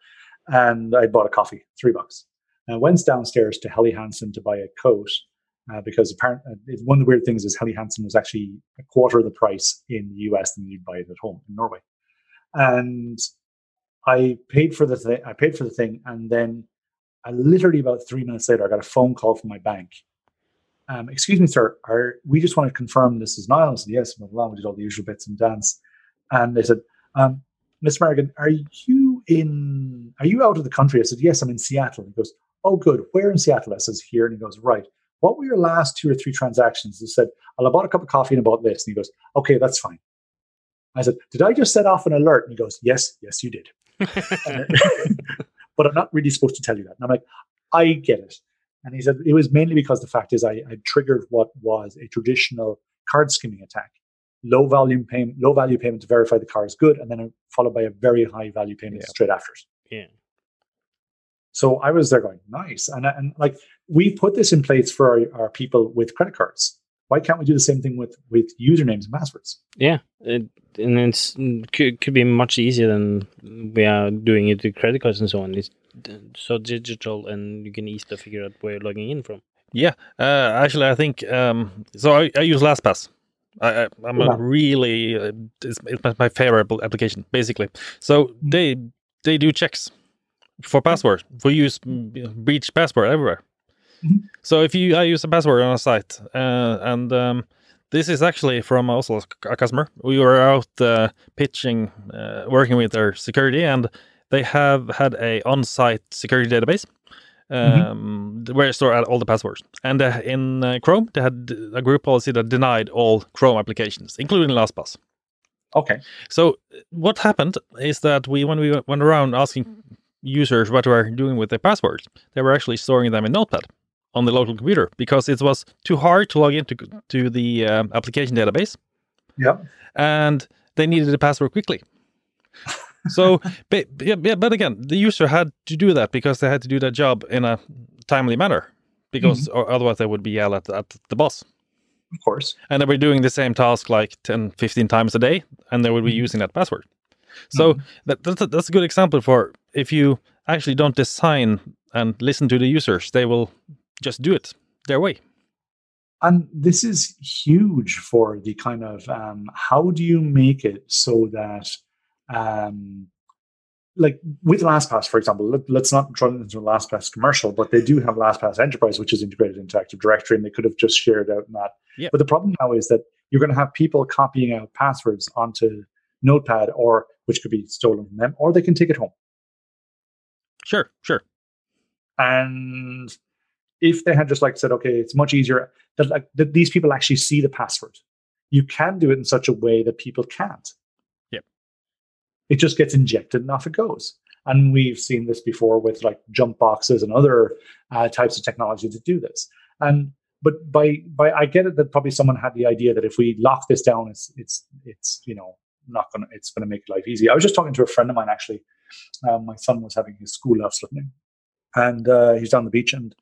And I bought a coffee, three bucks. I went downstairs to Helly Hansen to buy a coat uh, because apparently uh, one of the weird things is Helly Hansen was actually a quarter of the price in the US than you'd buy it at home in Norway. And I paid for the thing. I paid for the thing, and then I literally about three minutes later, I got a phone call from my bank. Um, excuse me, sir, are, we just want to confirm this is Niall. I said, yes, blah, blah, we did all the usual bits and dance. And they said, um, Miss Merrigan, are you in, are you out of the country? I said, yes, I'm in Seattle. He goes, oh, good. Where in Seattle? I says, here. And he goes, right. What were your last two or three transactions? He said, well, I bought a cup of coffee and I bought this. And he goes, okay, that's fine. I said, did I just set off an alert? And he goes, yes, yes, you did. [LAUGHS] [LAUGHS] but I'm not really supposed to tell you that. And I'm like, I get it. And he said it was mainly because the fact is I, I triggered what was a traditional card skimming attack. Low volume payment, low value payment to verify the car is good, and then followed by a very high value payment yeah. straight after it. Yeah. So I was there going, nice. And, and like we put this in place for our, our people with credit cards. Why can't we do the same thing with, with usernames and passwords? Yeah. It, and it's could, could be much easier than we are doing it with credit cards and so on. It's so digital and you can easily figure out where you're logging in from. Yeah. Uh, actually, I think um, so. I, I use LastPass. I, am yeah. a really uh, it's, it's my favorite application basically. So mm-hmm. they they do checks for password. We use breach password everywhere. Mm-hmm. So if you I use a password on a site, uh, and um, this is actually from also a customer. We were out uh, pitching, uh, working with their security, and they have had a on-site security database mm-hmm. um, mm-hmm. where they store all the passwords. And uh, in uh, Chrome, they had a group policy that denied all Chrome applications, including LastPass. Okay. So what happened is that we, when we went around asking users what were doing with their passwords, they were actually storing them in Notepad on the local computer because it was too hard to log into to the um, application database. Yeah. And they needed a password quickly. [LAUGHS] so, but, yeah, but again, the user had to do that because they had to do that job in a timely manner because mm-hmm. otherwise they would be yelled at, at the boss. Of course. And they were doing the same task like 10, 15 times a day and they would be mm-hmm. using that password. So mm-hmm. that, that's, a, that's a good example for if you actually don't design and listen to the users, they will just do it their way. And this is huge for the kind of um, how do you make it so that, um, like with LastPass, for example, let, us not run into a LastPass commercial, but they do have LastPass Enterprise, which is integrated into Active Directory, and they could have just shared out that. But the problem now is that you're going to have people copying out passwords onto Notepad, or which could be stolen from them, or they can take it home. Sure, sure. And if they had just like said, okay, it's much easier that like that these people actually see the password. You can do it in such a way that people can't. Yep. It just gets injected and off it goes. And we've seen this before with like jump boxes and other uh, types of technology to do this. And but by by I get it that probably someone had the idea that if we lock this down, it's it's it's you know not gonna it's gonna make life easy. I was just talking to a friend of mine actually. Um, my son was having his school house living, and uh, he's down the beach and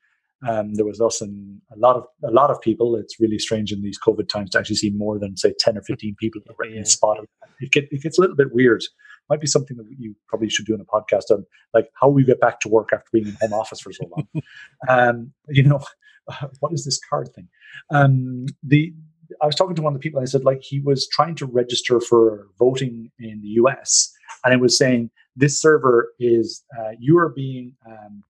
Um, there was us and a lot of a lot of people. It's really strange in these COVID times to actually see more than say ten or fifteen people in Yeah. a spot. It, get, it gets a little bit weird. Might be something that you probably should do in a podcast on, like how we get back to work after being in home office for so long. [LAUGHS] um, you know, [LAUGHS] what is this card thing? Um, the I was talking to one of the people. and I said like he was trying to register for voting in the U.S. and it was saying this server is uh, you are being um,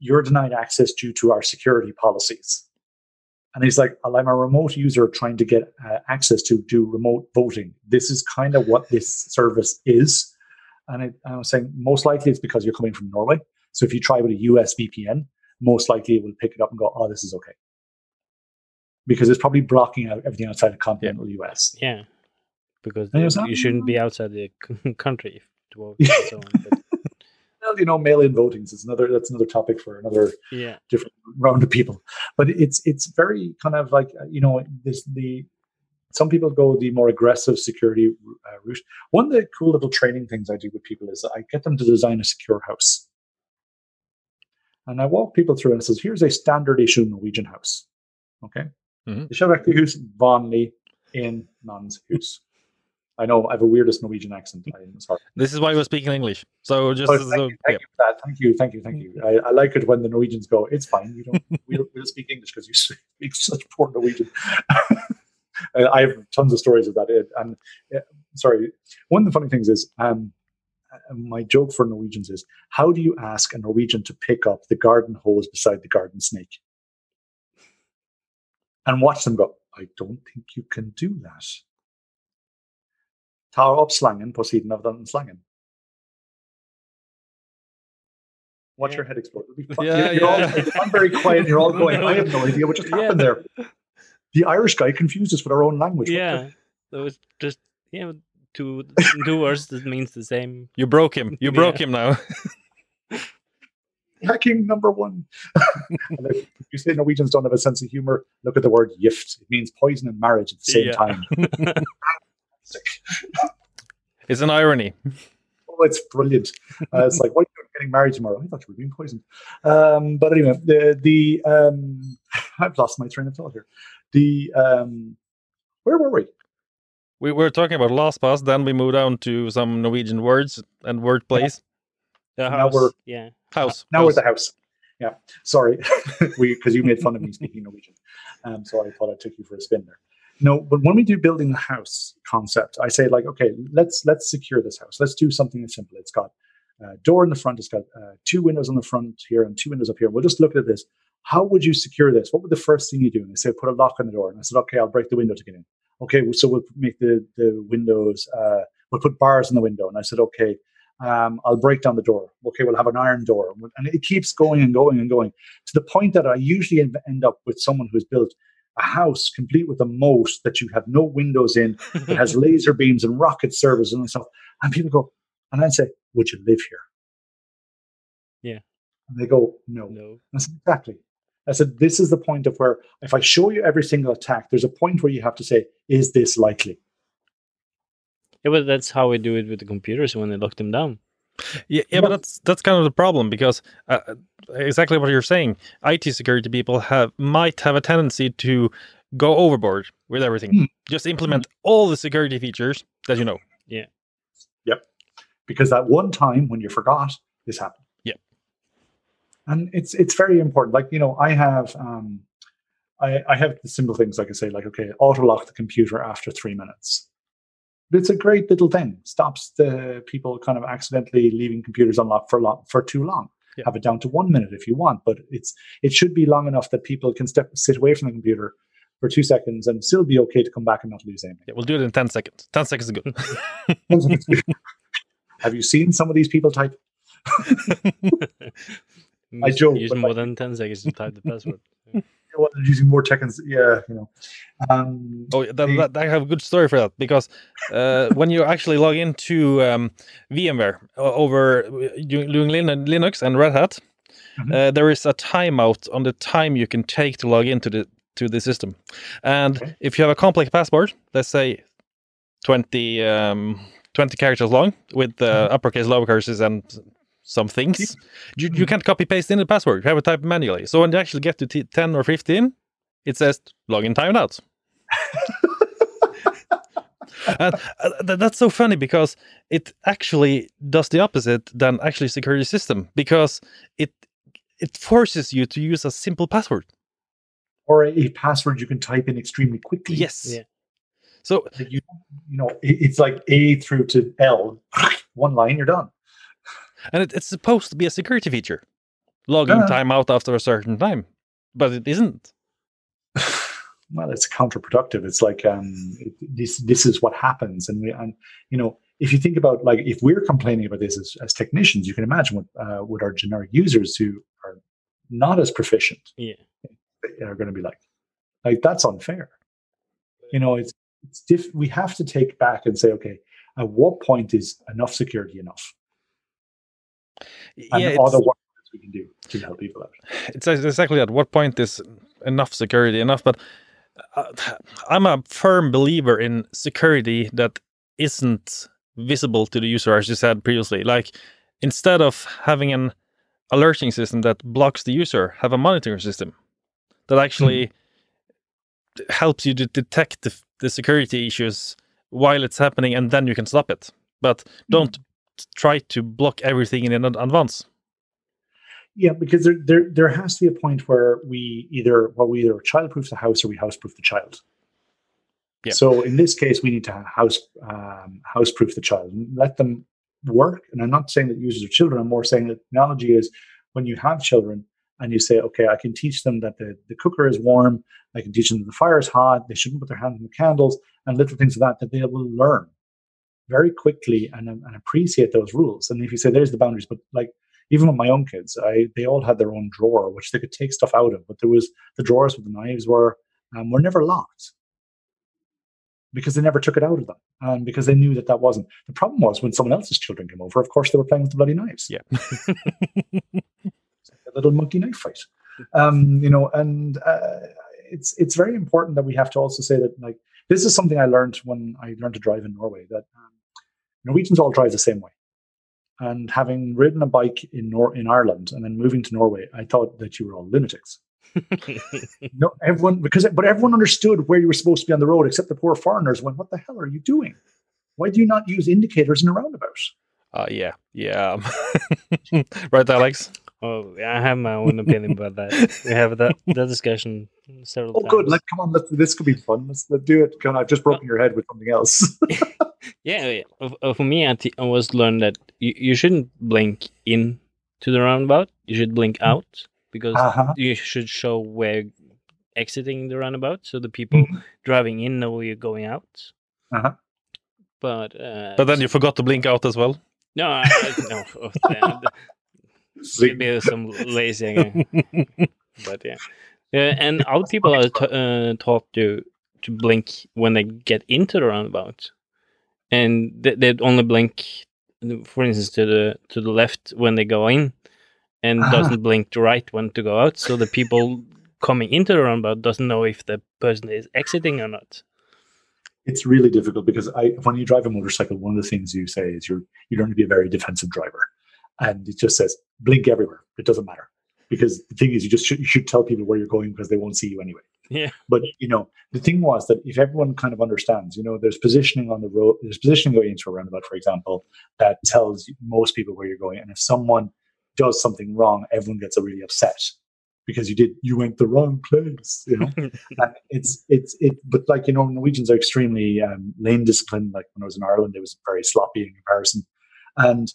you're denied access due to our security policies. And he's like, I'm a remote user trying to get uh, access to do remote voting. This is kind of what this service is. And, it, and I was saying, most likely it's because you're coming from Norway. So if you try with a US VPN, most likely it will pick it up and go, oh, this is okay. Because it's probably blocking out everything outside of continental US. Yeah, because you shouldn't be [LAUGHS] outside the [LAUGHS] country vote. and so on, but [LAUGHS] Well, you know, mail-in votings is another. That's another topic for another yeah, different round of people. But it's it's very kind of like you know this the some people go the more aggressive security uh, route. One of the cool little training things I do with people is I get them to design a secure house, and I walk people through and it says, "Here's a standard issue Norwegian house." Okay, Mhm. the Shabakahus vanlig man's hus. I know I have a weirdest Norwegian accent. I'm sorry. This is why we're speaking English. So just Oh, so, thank, you, thank you for that. Thank you, thank you, thank you. I, I like it when the Norwegians go, it's fine. You don't. [LAUGHS] We'll, we'll speak English because you speak such poor Norwegian. [LAUGHS] I have tons of stories about it. And uh, sorry, one of the funny things is, um, uh, my joke for Norwegians is, how do you ask a Norwegian to pick up the garden hose beside the garden snake? And watch them go. I don't think you can do that. Ta opp slangen på siden av den slangen. Watch Yeah. your head explode. It'll be fun. Yeah, You're- you're all- yeah. I'm very quiet. You're all [LAUGHS] going. I have no idea what just Yeah. happened there. The Irish guy confused us with our own language. Yeah. So it's just yeah, two two words that means the same. you broke him. You broke Yeah. him now. [LAUGHS] hacking number one. [LAUGHS] and if you say Norwegians don't have a sense of humor, look at the word gift. It means poison and marriage at the same Yeah. time. [LAUGHS] it's an irony. Oh, it's brilliant. Uh, it's like, why are you getting married tomorrow? I thought you were being poisoned. Um, but anyway, the the um, [LAUGHS] I've lost my train of thought here. The um, where were we? We were talking about LastPass. then we moved on to some Norwegian words and wordplays. The Now we're- yeah. House. Now we're the house. Yeah, sorry, [LAUGHS] we because you made fun of me speaking Norwegian, um, so I thought I took you for a spin there. No, but when we do building the house concept, I say like, okay, let's let's secure this house. Let's do something as simple. It's got a door in the front. It's got uh, two windows on the front here and two windows up here. We'll just look at this. How would you secure this? What would the first thing you do? And they say put a lock on the door. And I said, okay, I'll break the window to get in. Okay, so we'll make the the windows. Uh, we'll put bars in the window. And I said, okay, um, I'll break down the door. Okay, we'll have an iron door. And it keeps going and going and going to the point that I usually end up with someone who's built a house complete with a moat that you have no windows in, that has [LAUGHS] laser beams and rocket servers and stuff. And people go, and I say, Would you live here? Yeah. And they go, No. no. Said, Exactly. I said, This is the point of where if I show you every single attack, there's a point where you have to say, Is this likely? Yeah, but that's how we do it with the computers when they lock them down. Yeah, yeah, but that's that's kind of the problem because uh, exactly what you're saying. IT security people have might have a tendency to go overboard with everything. Hmm. Just implement all the security features that you know. Yeah. Yep. Because that one time when you forgot this happened Yeah. and it's it's very important like you know i have um i i have the simple things like i say like okay auto lock the computer after three minutes it's a great little thing stops the people kind of accidentally leaving computers unlocked for long for too long Yeah. have it down to one minute if you want but it's it should be long enough that people can step sit away from the computer for two seconds and still be okay to come back and not lose anything Yeah, we'll do it in ten seconds. Ten seconds is good. [LAUGHS] have you seen some of these people type [LAUGHS] I joke, Use more like- than ten seconds to type the password. [LAUGHS] using more seconds yeah you know um Oh, that, that, I have a good story for that because uh, when you actually log into um, VMware over uh, doing Linux and Red Hat, Mhm. uh, there is a timeout on the time you can take to log into the to the system. And Okay. if you have a complex password, let's say 20, um, 20 characters long with uh, uppercase, lowercase, and some things. You, you can't copy paste in the password. You have to type manually. So when you actually get to t- 10 or 15, it says login timed out. [LAUGHS] and uh, th- that's so funny because it actually does the opposite than actually security system because it it forces you to use a simple password. or a, a password you can type in extremely quickly. Yes. Yeah. So Like you, you know, it- it's like A through to L, [LAUGHS] one line, you're done. And it, it's supposed to be a security feature, logging Yeah. time out after a certain time, but it isn't. [SIGHS] well, it's counterproductive. It's like um, it, this this is what happens, and we and you know if you think about like if we're complaining about this as, as technicians, you can imagine what uh, what our generic users who are not as proficient Yeah. are going to be like. Like that's unfair. You know, it's it's diff- we have to take back and say, okay, at what point is enough security enough, and yeah, it's, work we can do to help people out. it's exactly at what point is enough security enough. But uh, I'm a firm believer in security that isn't visible to the user, as you said previously. Like instead of having an alerting system that blocks the user, have a monitoring system that actually helps you to detect the, the security issues while it's happening, and then you can stop it. But don't try to block everything in advance. Yeah, because there, there there has to be a point where we either well we either childproof the house or we houseproof the child. Yeah. So in this case, we need to house um, houseproof the child and let them work. And I'm not saying that users are children. I'm more saying that the analogy is when you have children and you say, okay, I can teach them that the, the cooker is warm. I can teach them that the fire is hot. They shouldn't put their hands on the candles and little things like that that they will learn very quickly and, and appreciate those rules. And if you say there's the boundaries, but like even with my own kids, I they all had their own drawer which they could take stuff out of, but there was the drawers with the knives were um, were never locked because they never took it out of them and because they knew that that wasn't the problem was when someone else's children came over of course they were playing with the bloody knives Yeah. It's like a little monkey knife fight um you know and uh, it's it's very important that we have to also say that like this is something i learned when i learned to drive in norway that um, norwegians all drive the same way and having ridden a bike in Nor- in ireland and then moving to norway i thought that you were all lunatics [LAUGHS] no, everyone because but everyone understood where you were supposed to be on the road, except the poor foreigners went, "What the hell are you doing? Why do you not use indicators in a roundabout?" Uh, yeah, yeah. [LAUGHS] right, Alex. Oh, I have my own opinion about that. We have that, that discussion several Oh, times. good. Let come on. Let's, this could be fun. Let's, let's do it. Come on, I've just broken your head with something else. [LAUGHS] Yeah, yeah. Uh, uh, For me, I, t- I was learned that you, you shouldn't blink in to the roundabout. You should blink out because uh-huh. you should show where exiting the roundabout so the people driving in know you're going out. Uh-huh. But uh, But then you forgot to blink out as well. no, I, I- no. oh. [LAUGHS] Maybe some lazy. [LAUGHS] but yeah, uh, and other people are t- uh, taught to to blink when they get into the roundabout, and they, they only blink, for instance, to the to the left when they go in, and Ah. doesn't blink to right when to go out. So the people [LAUGHS] coming into the roundabout doesn't know if the person is exiting or not. it's really difficult because I, when you drive a motorcycle, one of the things you say is you're you learn to be a very defensive driver, and it just says blink everywhere. It doesn't matter because the thing is you just should, you should tell people where you're going because they won't see you anyway. Yeah. But you know, the thing was that if everyone kind of understands, you know, there's positioning on the road, there's positioning going into a roundabout, for example, that tells most people where you're going. And if someone does something wrong, everyone gets really upset because you did you went the wrong place. You know, [LAUGHS] and it's it's it. But like you know, Norwegians are extremely um, lane disciplined. Like when I was in Ireland, it was very sloppy in comparison, and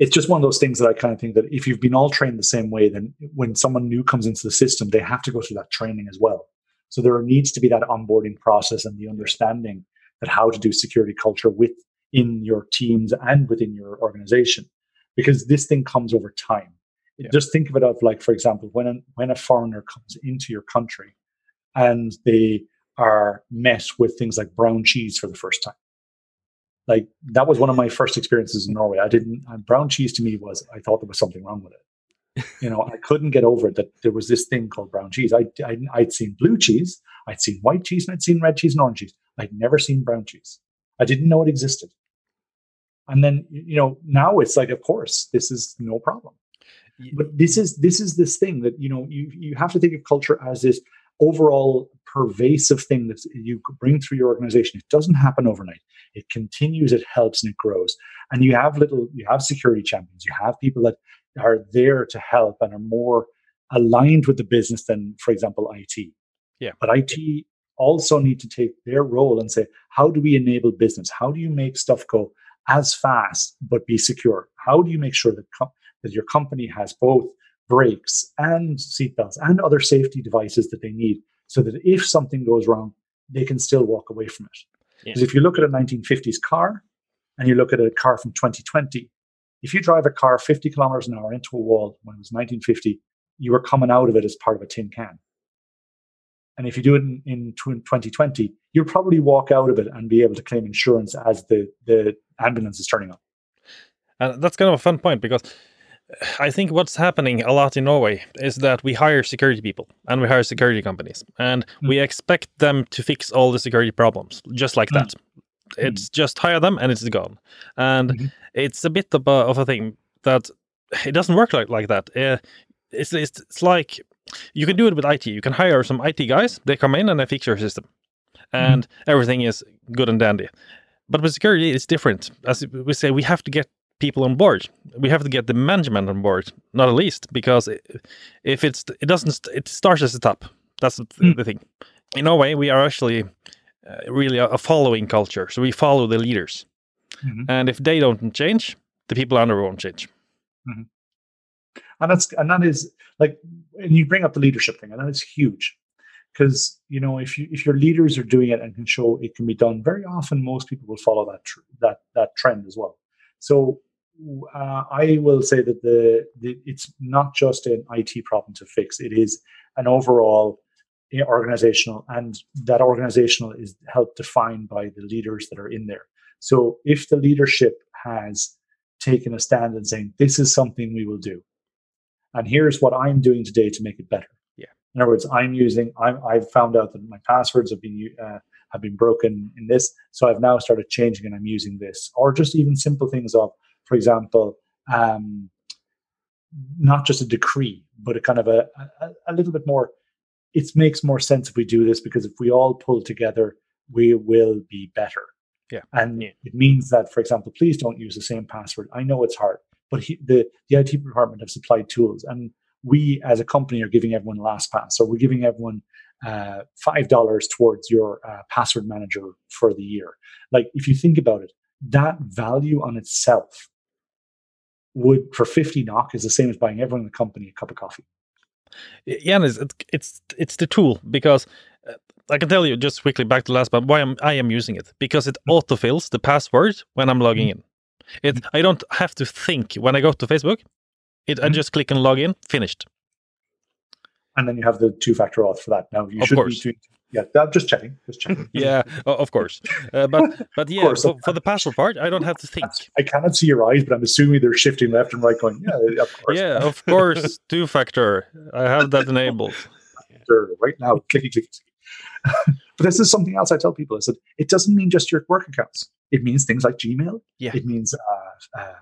it's just one of those things that I kind of think that if you've been all trained the same way, then when someone new comes into the system, they have to go through that training as well. So there needs to be that onboarding process and the understanding that how to do security culture within your teams and within your organization, because this thing comes over time. Yeah. Just think of it of like, for example, when a, when a foreigner comes into your country and they are met with things like brown cheese for the first time like that was one of my first experiences in Norway. I didn't and brown cheese to me was I thought there was something wrong with it. You know, I couldn't get over it that there was this thing called brown cheese. I, I I'd seen blue cheese, I'd seen white cheese, and I'd seen red cheese and orange cheese. I'd never seen brown cheese. I didn't know it existed. And then you know now it's like, of course, this is no problem. But this is this is this thing that you know you you have to think of culture as this overall pervasive thing that you bring through your organization. It doesn't happen overnight. It continues, it helps, and it grows. And you have little, you have security champions. You have people that are there to help and are more aligned with the business than, for example, IT. Yeah. But IT also need to take their role and say, how do we enable business? How do you make stuff go as fast but be secure? How do you make sure that that your company has both brakes and seatbelts and other safety devices that they need, so that if something goes wrong, they can still walk away from it? Yeah. Because if you look at a 1950s car and you look at a car from 2020, if you drive a car 50 kilometers an hour into a wall when it was 1950, you were coming out of it as part of a tin can. And if you do it in, in 2020, you'll probably walk out of it and be able to claim insurance as the, the ambulance is turning up. And that's kind of a fun point because [SIGHS] I think what's happening a lot in Norway is that we hire security people and we hire security companies and Mm. we expect them to fix all the security problems just like Mm. that. It's just hire them and it's gone. And Mhm. it's a bit of a, of a thing that [SIGHS] it doesn't work like, like that. Uh, it's, it's, it's like you can do it with IT. You can hire some IT guys, they come in and they fix your system and everything is good and dandy. But with security, it's different. As we say, we have to get people on board. We have to get the management on board, not at least, because if it's it doesn't it starts at the top. That's the, Mm. the thing. In Norway, we are actually uh, really a, a following culture, so we follow the leaders, Mhm. and if they don't change, the people under won't change. and that's and that is like and you bring up the leadership thing and that is huge because you know if you if your leaders are doing it and can show it can be done very often most people will follow that tr- that that trend as well so uh, i will say that the, the it's not just an it problem to fix it is an overall eh, organizational and that organizational is helped defined by the leaders that are in there so if the leadership has taken a stand and saying this is something we will do and here's what I'm doing today to make it better. Yeah. In other words, I'm using. I'm, I've found out that my passwords have been uh, have been broken in this, so I've now started changing, and I'm using this, or just even simple things of, for example, um, not just a decree, but a kind of a, a, a little bit more. It makes more sense if we do this because if we all pull together, we will be better. Yeah. And it means that, for example, please don't use the same password. I know it's hard, but he, the the IT department have supplied tools, and we as a company are giving everyone LastPass, or we're giving everyone uh, five dollars towards your uh, password manager for the year. Like if you think about it, that value on itself would for fifty NOK is the same as buying everyone in the company a cup of coffee. Yeah, it's it's it's, it's the tool because uh, I can tell you just quickly back to last, but why I'm, I am using it because it autofills the password when I'm logging in. It I don't have to think when I go to Facebook. It I Mhm. just click and log in, finished. And then you have the two factor auth for that. Now you Of should course. be doing. Yeah, that- just checking. Just checking. [LAUGHS] Yeah, of course. Uh, but [LAUGHS] but yeah, for, for the password part, I don't have to think. I cannot see your eyes, but I'm assuming they're shifting left and right, going, yeah, of course. Yeah, of course, two factor. I have that enabled. [LAUGHS] Right now, clicky, clicky, clicky. but this is something else I tell people. I said, it doesn't mean just your work accounts. It means things like Gmail. Yeah. It means uh, uh,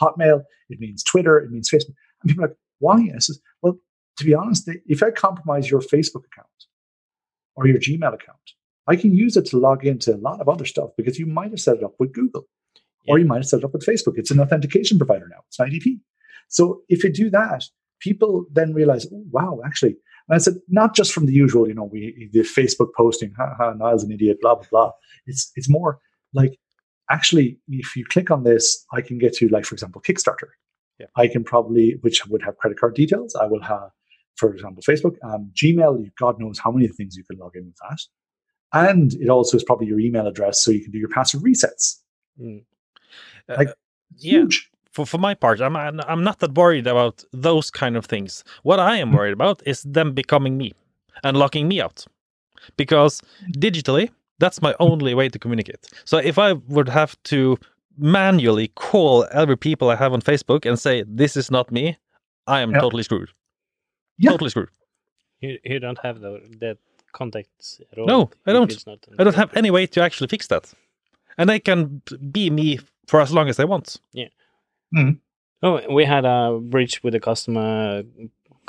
Hotmail. It means Twitter. It means Facebook. And people are like, why? I says, to be honest, if I compromise your Facebook account or your Gmail account, I can use it to log into a lot of other stuff because you might have set it up with Google or you might have set it up with Facebook. It's an authentication provider now. It's an IDP. So if you do that, people then realize, oh, wow, actually, and I said, not just from the usual, you know, we the Facebook posting, ha ha, Niall's an idiot, blah blah blah. It's it's more like actually, if you click on this, I can get to like, for example, Kickstarter. Yeah. I can probably, which would have credit card details. I will have, for example, Facebook, um, Gmail. God knows how many things you can log in with that, and it also is probably your email address, so you can do your password resets. Uh, Like, yeah, Huge. for for my part, I'm I'm not that worried about those kind of things. What I am worried about is them becoming me and locking me out, because digitally, that's my only way to communicate. So if I would have to manually call every people I have on Facebook and say this is not me, I am Yeah. totally screwed. Yeah. Totally screwed. You, you don't have the, that contacts at all. No, I don't. it's not on I don't have any way to actually fix that. And I can be me for as long as they want. Yeah. Oh, we had a breach with a customer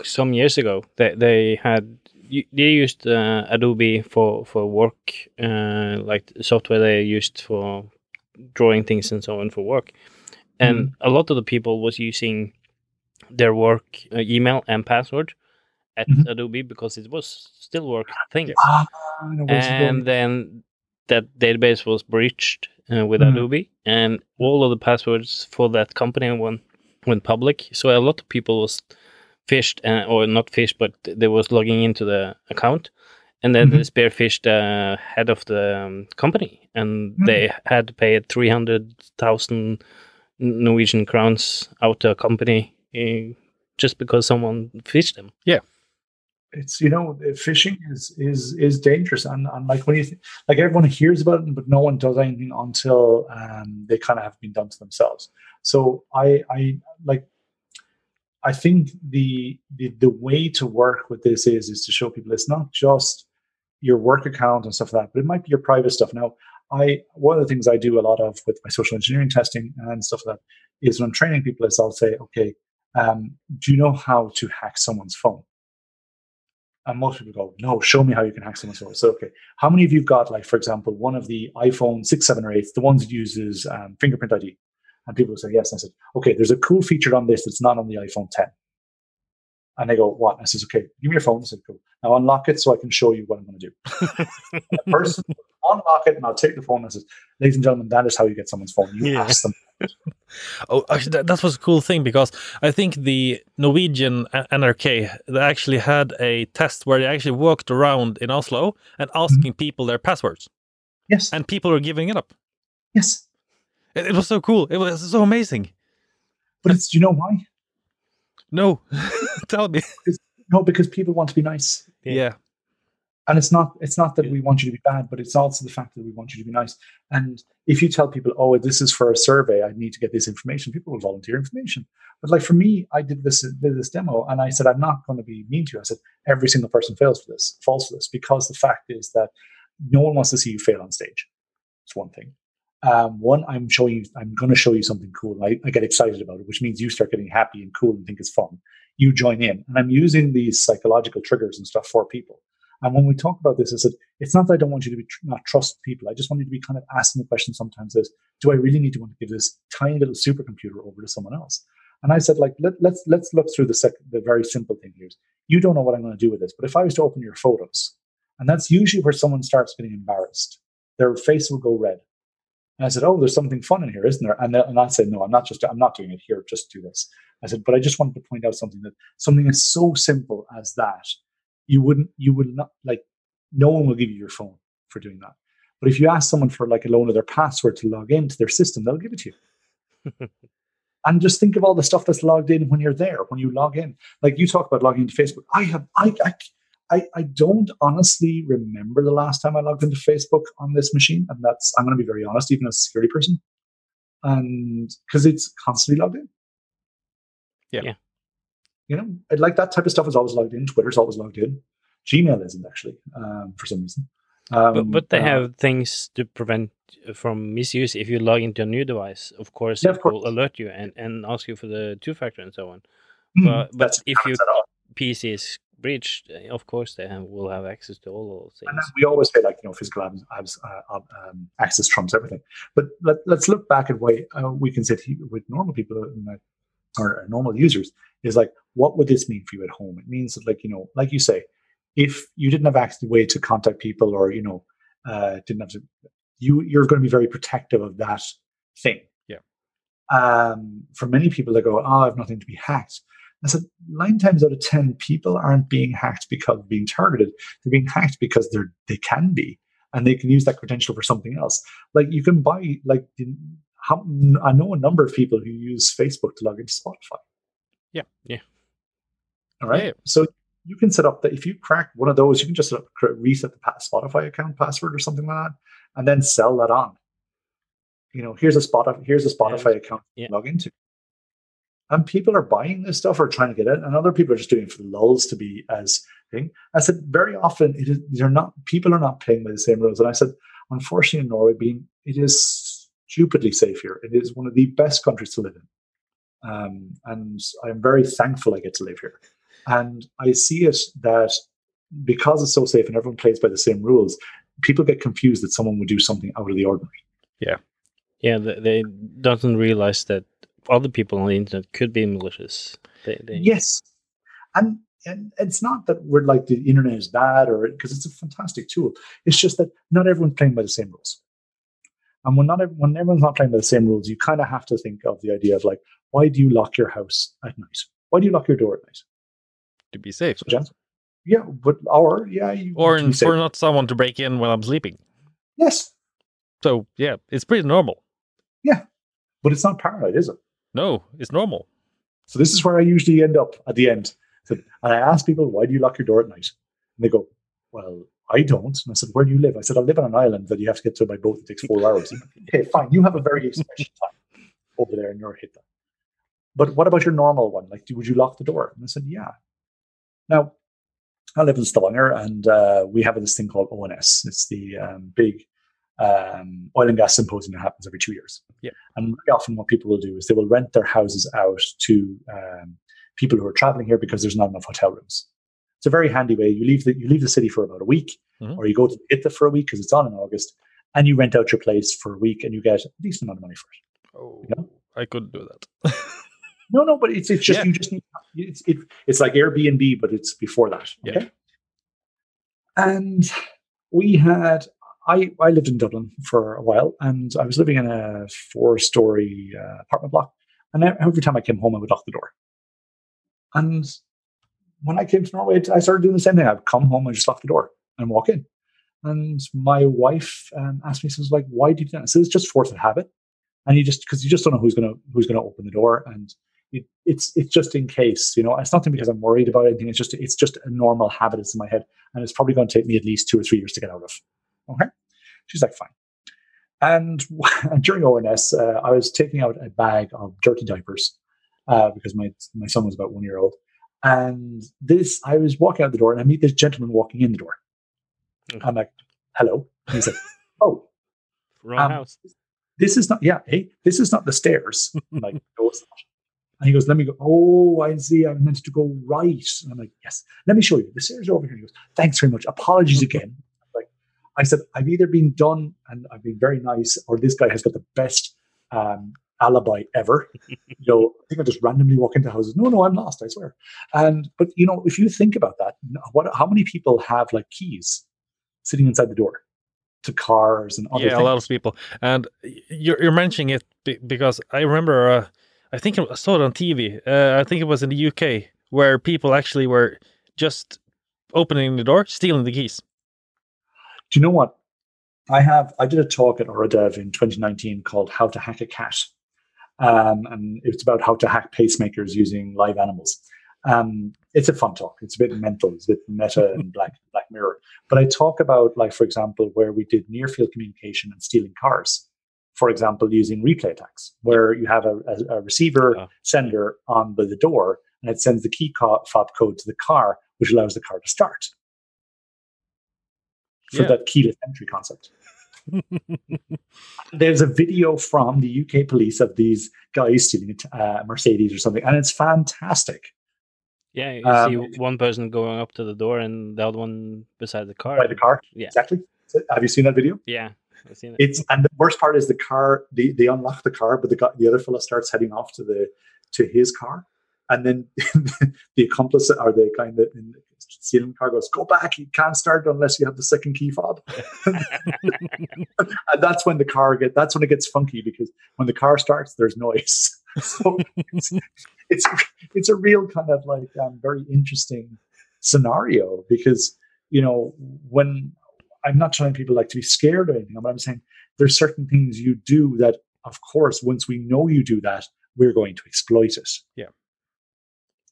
some years ago. They they had they used uh, Adobe for for work, uh, like software they used for drawing things and so on for work, and a lot of the people was using their work uh, email and password at Mhm. Adobe because it was still work thing. Ah, I know where you're going. and then that database was breached uh, with Mhm. Adobe, and all of the passwords for that company went went public. So a lot of people was phished, uh, or not phished, but they was logging into the account, and then Mhm. they spearphished the head of the um, company, and Mhm. they had to pay three hundred thousand Norwegian crowns out to a company. Uh, just because someone phished them. Yeah, it's you know phishing is is is dangerous. And, and like when you th- like everyone hears about it but no one does anything until um, they kind of have been done to themselves. So i i like i think the, the the way to work with this is is to show people it's not just your work account and stuff like that but it might be your private stuff. Now i one of the things i do a lot of with my social engineering testing and stuff like that is when i'm training people is i'll say okay um, do you know how to hack someone's phone and most people go, no, show me how you can hack someone's phone. So, okay, how many of you've got, like, for example, one of the iPhone 6, 7, or 8, the ones that uses um, fingerprint ID? And people say, yes. And I said, okay, there's a cool feature on this that's not on the iPhone 10. And they go, what? And I says, okay, give me your phone. I said, cool. Now unlock it so I can show you what I'm going to do. [LAUGHS] the person unlock it and I'll take the phone and says, ladies and gentlemen, that is how you get someone's phone. You Yeah. ask them. [LAUGHS] Oh, actually, that, that was a cool thing because I think the Norwegian NRK they actually had a test where they actually walked around in Oslo and asking mm-hmm. people their passwords, Yes. and people were giving it up. yes. It, it was so cool. It was so amazing. But it's, do you know why? No, [LAUGHS] tell me. No, because people want to be nice. Yeah. Yeah. And it's not it's not that we want you to be bad but it's also the fact that we want you to be nice. And if you tell people oh this is for a survey i need to get this information people will volunteer information. But like for me i did this did this demo and i said i'm not going to be mean to you. I said every single person fails for this falls for this because the fact is that no one wants to see you fail on stage. It's one thing. Um, one i'm showing you i'm going to show you something cool I, I get excited about it which means you start getting happy and cool and think it's fun. You join in. And i'm using these psychological triggers and stuff for people and when we talk about this, I said, it's not that I don't want you to be not trust people. I just want you to be kind of asking the question sometimes is, do I really need to want to give this tiny little supercomputer over to someone else? And I said, like, let, let's let's look through the sec- the very simple thing here. You don't know what I'm going to do with this, but if I was to open your photos, and that's usually where someone starts getting embarrassed, their face will go red. And I said, oh, there's something fun in here, isn't there? And, and I said, no, I'm not just I'm not doing it here. Just do this. I said, but I just wanted to point out something that something as so simple as that you wouldn't you would not like no one will give you your phone for doing that but if you ask someone for like a loan of their password to log into their system they'll give it to you [LAUGHS] and just think of all the stuff that's logged in when you're there when you log in like you talk about logging into facebook i have i i I, I don't honestly remember the last time I logged into Facebook on this machine, and that's I'm going to be very honest, even as a security person, and because it's constantly logged in. Yeah. Yeah. You know, and like that type of stuff is always logged in. Twitter's always logged in. Gmail isn't actually um, for some reason. Um, but, but they uh, have things to prevent uh, from misuse. If you log into a new device, of course, Yeah, it of course. will alert you and, and ask you for the two factor and so on. hmm, but- but if you- set up. PC is breached, uh, of course, they have, will have access to all those And things. we always say like you know physical abs, abs, uh, um, access trumps everything. But let, let's look back at way uh, we can sit here with normal people in or normal users is like what would this mean for you at home? It means that like you know like you say, if you didn't have access way to contact people or you know uh, didn't have to, you you're going to be very protective of that thing. Yeah. Um, for many people, they go, "Oh, I have nothing to be hacked." I said, nine times out of ten, people aren't being hacked because of being targeted. They're being hacked because they're they can be, and they can use that credential for something else. Like you can buy like how, I know a number of people who use Facebook to log into Spotify. Yeah. Yeah. All right. Yeah. So you can set up that if you crack one of those, you can just set up, reset the Spotify account password or something like that, and then sell that on. You know, here's a Spotify here's a Spotify account Yeah. to log into. And people are buying this stuff or trying to get it, and other people are just doing it for the lulls to be as thing. I said very often it is they're not people are not playing by the same rules. And I said, unfortunately in Norway, being it is stupidly safe here. It is one of the best countries to live in. Um, and I'm very thankful I get to live here. And I see it that because it's so safe and everyone plays by the same rules, people get confused that someone would do something out of the ordinary. Yeah, they, they doesn't realize that other people on the internet could be malicious. They, they, Yes. And and it's not that we're like the internet is bad or because it's a fantastic tool. It's just that not everyone's playing by the same rules. And when not when everyone's not playing by the same rules, you kind of have to think of the idea of like, why do you lock your house at night? Why do you lock your door at night? To be safe. So, yeah, but or yeah, you Or in, for not someone to break in when I'm sleeping. yes, So yeah, it's pretty normal. Yeah, but it's not paranoid, is it? No, it's normal. So this is where I usually end up at the end. So, and I ask people, why do you lock your door at night? And they go, well, I don't. And I said, where do you live? I said, I live on an island that you have to get to by boat. It takes four hours. okay, fine. You have a very special [LAUGHS] time over there in your hit. But what about your normal one? Like, would you lock the door? And I said, yeah. Now, I live in Stavanger and uh, we have this thing called ONS. It's the um, big um, oil and gas symposium that happens every two years. Yeah. And very often what people will do is they will rent their houses out to um, people who are traveling here because there's not enough hotel rooms. It's a very handy way. You leave the you leave the city for about a week, Mhm. or you go to Itha for a week because it's on in August, and you rent out your place for a week, and you get a decent amount of money for it. Oh, Yeah. I couldn't do that. [LAUGHS] No, no, but it's it's just Yeah. you just need it's it, it's like Airbnb, but it's before that. Yeah. Okay. And we had I I lived in Dublin for a while, and I was living in a four story uh, apartment block. And every time I came home, I would lock the door. And when I came to Norway, I started doing the same thing. I'd come home and just lock the door and walk in. And my wife um, asked me, "says like, why do you do that?" I said, "It's just force of habit." And you just because you just don't know who's gonna who's gonna open the door, and it, it's it's just in case, you know. It's nothing because I'm worried about anything. It's just it's just a normal habit. It's in my head, and it's probably going to take me at least two or three years to get out of. Okay, she's like, fine. And [LAUGHS] during ONS, uh, I was taking out a bag of dirty diapers uh, because my my son was about one year old. And this, I was walking out the door, and I meet this gentleman walking in the door. I'm like, "Hello," and he's like, [LAUGHS] "Oh, Wrong Um, house. this is not yeah hey this is not the stairs. [LAUGHS] I'm like no it's not. And he goes let me go. Oh i see. I'm meant to go right. And i'm like yes let me show you. The stairs are over here. He goes thanks very much. Apologies again. Like i said i've either been done and i've been very nice or this guy has got the best um, alibi ever [LAUGHS] you know i think i just randomly walk into houses no no i'm lost i swear and but you know if you think about that what how many people have like keys sitting inside the door to cars and other yeah, things a lot of people. And you're, you're mentioning it be- because I remember, uh, I think I saw it on TV. Uh, I think it was in the UK where people actually were just opening the door, stealing the keys. Do you know what? I have I did a talk at Øredev in 2019 called How to Hack a Cat. Um, and it's about how to hack pacemakers using live animals. Um, it's a fun talk. It's a bit mental, it's a bit meta [LAUGHS] and black black mirror. But I talk about, like, for example, where we did near field communication and stealing cars. For example, using replay attacks, where you have a, a, a receiver sender on the, the door and it sends the key co- fob code to the car, which allows the car to start. For Yeah. that keyless entry concept. [LAUGHS] There's a video from the UK police of these guys stealing a uh, Mercedes or something, and it's fantastic. Yeah, you um, see one person going up to the door and the other one beside the car. By the car, Yeah. exactly. Have you seen that video? Yeah, I've seen it. It's and the worst part is the car. They, they unlock the car, but the guy, the other fellow starts heading off to the to his car, and then [LAUGHS] the accomplice or the guy in the, in stealing car goes, "Go back! You can't start unless you have the second key fob." [LAUGHS] and that's when the car get. That's when it gets funky because when the car starts, there's noise. [LAUGHS] so it's, it's it's a real kind of like um, very interesting scenario because you know when I'm not telling people like to be scared or anything, but I'm saying there's certain things you do that, of course, once we know you do that, we're going to exploit it. Yeah.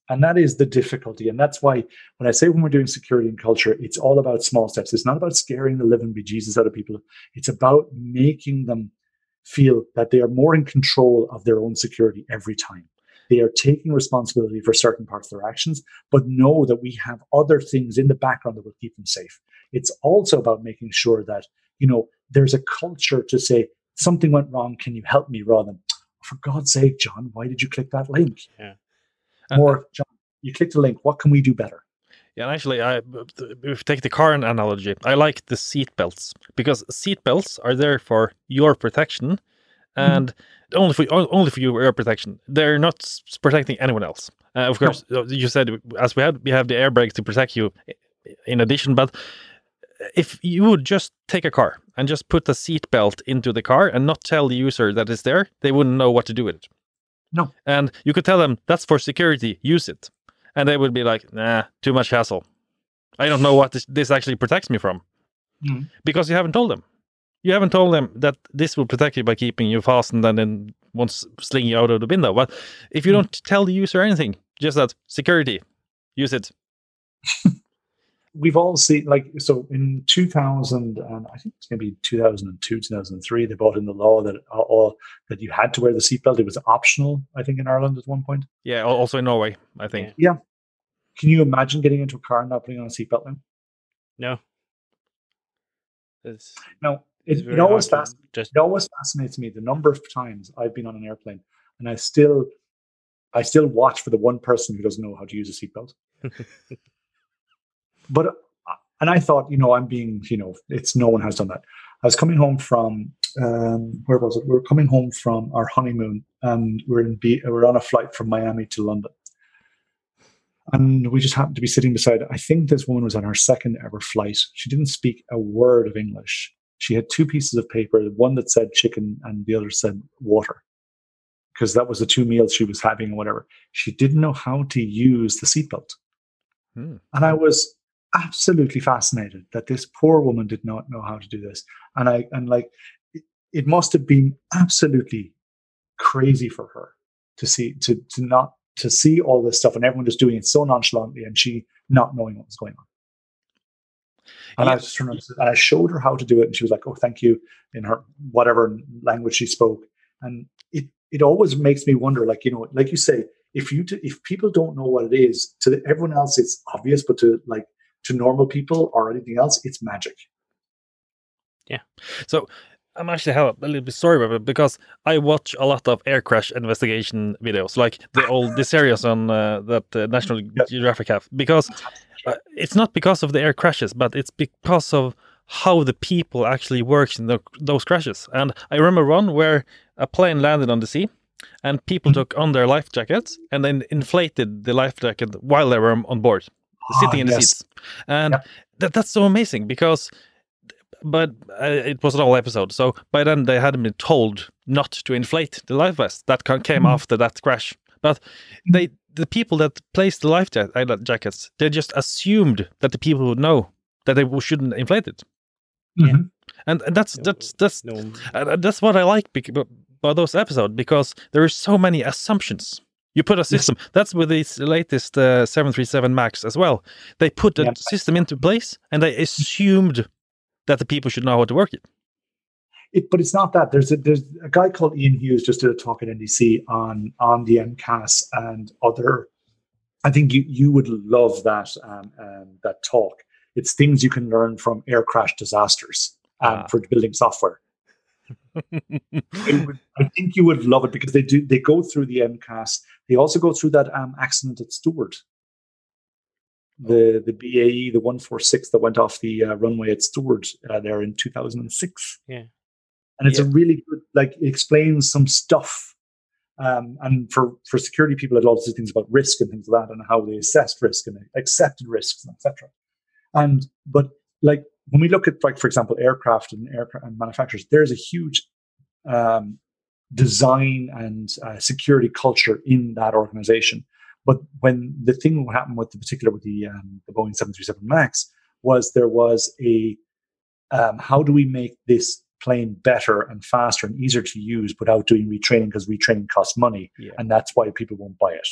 And that is the difficulty. And that's why when I say when we're doing security and culture, it's all about small steps. It's not about scaring the living bejesus out of people. It's about making them feel that they are more in control of their own security every time. They are taking responsibility for certain parts of their actions, but know that we have other things in the background that will keep them safe. It's also about making sure that, you know, there's a culture to say, something went wrong. Can you help me? Rather than, oh, for God's sake, John, why did you click that link? Yeah. Uh, Or, John, you click the link. What can we do better? Yeah, and actually, I, if you take the car analogy, I like the seat belts because seat belts are there for your protection, and only for only for your protection. They're not protecting anyone else. Uh, of course, uh, you said as we had we have the air brakes to protect you in addition, but if you would just take a car and just put a seat belt into the car and not tell the user that it's there, they wouldn't know what to do with it. No. And you could tell them that's for security, use it. And they would be like, nah, too much hassle. I don't know what this, this actually protects me from. Mhm. Because you haven't told them. You haven't told them that this will protect you by keeping you fastened and then once sling you out of the window. But if you Mm. don't tell the user anything, just that security, use it. [LAUGHS] we've all seen like so in 2000 and i think it's maybe 2002 2003 they brought in the law that uh, all that you had to wear the seatbelt. It was optional i think in ireland at one point. Yeah, also in Norway, I think. Yeah. Can you imagine getting into a car and not putting on a seatbelt now No. It's, no it, very it always fasc- just it always fascinates me the number of times i've been on an airplane and i still i still watch for the one person who doesn't know how to use a seatbelt [LAUGHS] but and I thought, you know, I'm being, you know, it's no one has done that. I was coming home from um, where was it? We were coming home from our honeymoon, and we're in B, we're on a flight from Miami to London, and we just happened to be sitting beside. I think this woman was on her second ever flight. She didn't speak a word of English. She had two pieces of paper, one that said chicken and the other said water, because that was the two meals she was having or whatever. She didn't know how to use the seatbelt. Hmm. And I was absolutely fascinated that this poor woman did not know how to do this. And I and like it, it must have been absolutely crazy for her to see to to not to see all this stuff and everyone just doing it so nonchalantly and she not knowing what was going on. And I just turned and and I showed her how to do it, and she was like, "Oh, thank you," in her whatever language she spoke. And it it always makes me wonder, like you know, like you say, if you do, if people don't know what it is, to the, everyone else it's obvious, but to like to normal people or anything else, it's magic. Yeah. So I'm actually have a little bit sorry about it because I watch a lot of air crash investigation videos, like the old the series on uh, that uh, National. Geographic have. Because uh, it's not because of the air crashes, but it's because of how the people actually works in the, those crashes. And I remember one where a plane landed on the sea, and people Mhm. took on their life jackets and then inflated the life jacket while they were on board, sitting Ah, in the yes. seats. And Yep. that that's so amazing because but uh, it was an whole episode. So by then they hadn't been told not to inflate the life vest. That ca- came Mhm. after that crash. But they, the people that placed the life ja- uh, jackets, they just assumed that the people would know that they shouldn't inflate it, Mhm. and, and that's No, that's that's no and and that's what I like bec- about about those episodes because there is so many assumptions. You put a system. That's with this latest uh, 737 Max as well. They put a Yeah. system into place and they assumed that the people should know how to work it. It, but it's not that. There's a there's a guy called Ian Hughes just did a talk at NDC on on the MCAS and other. I think you you would love that um, um, that talk. It's things you can learn from air crash disasters um, Ah. for building software. [LAUGHS] I, would, I think you would love it because they do they go through the MCAS. They also go through that um, accident at Stord. The the BAE the one four six that went off the uh, runway at Stord uh, there in two thousand and six. Yeah. and it's Yeah. a really good like it explains some stuff. Um, and for for security people, it also things about risk and things like that, and how they assessed risk and accepted risks, etc. And but like when we look at like for example aircraft and aircraft and manufacturers, there's a huge um, design and uh, security culture in that organization. But when the thing happened with the particular with the um, the Boeing 737 Max was there was a um, how do we make this plane better and faster and easier to use without doing retraining because retraining costs money Yeah. and that's why people won't buy it.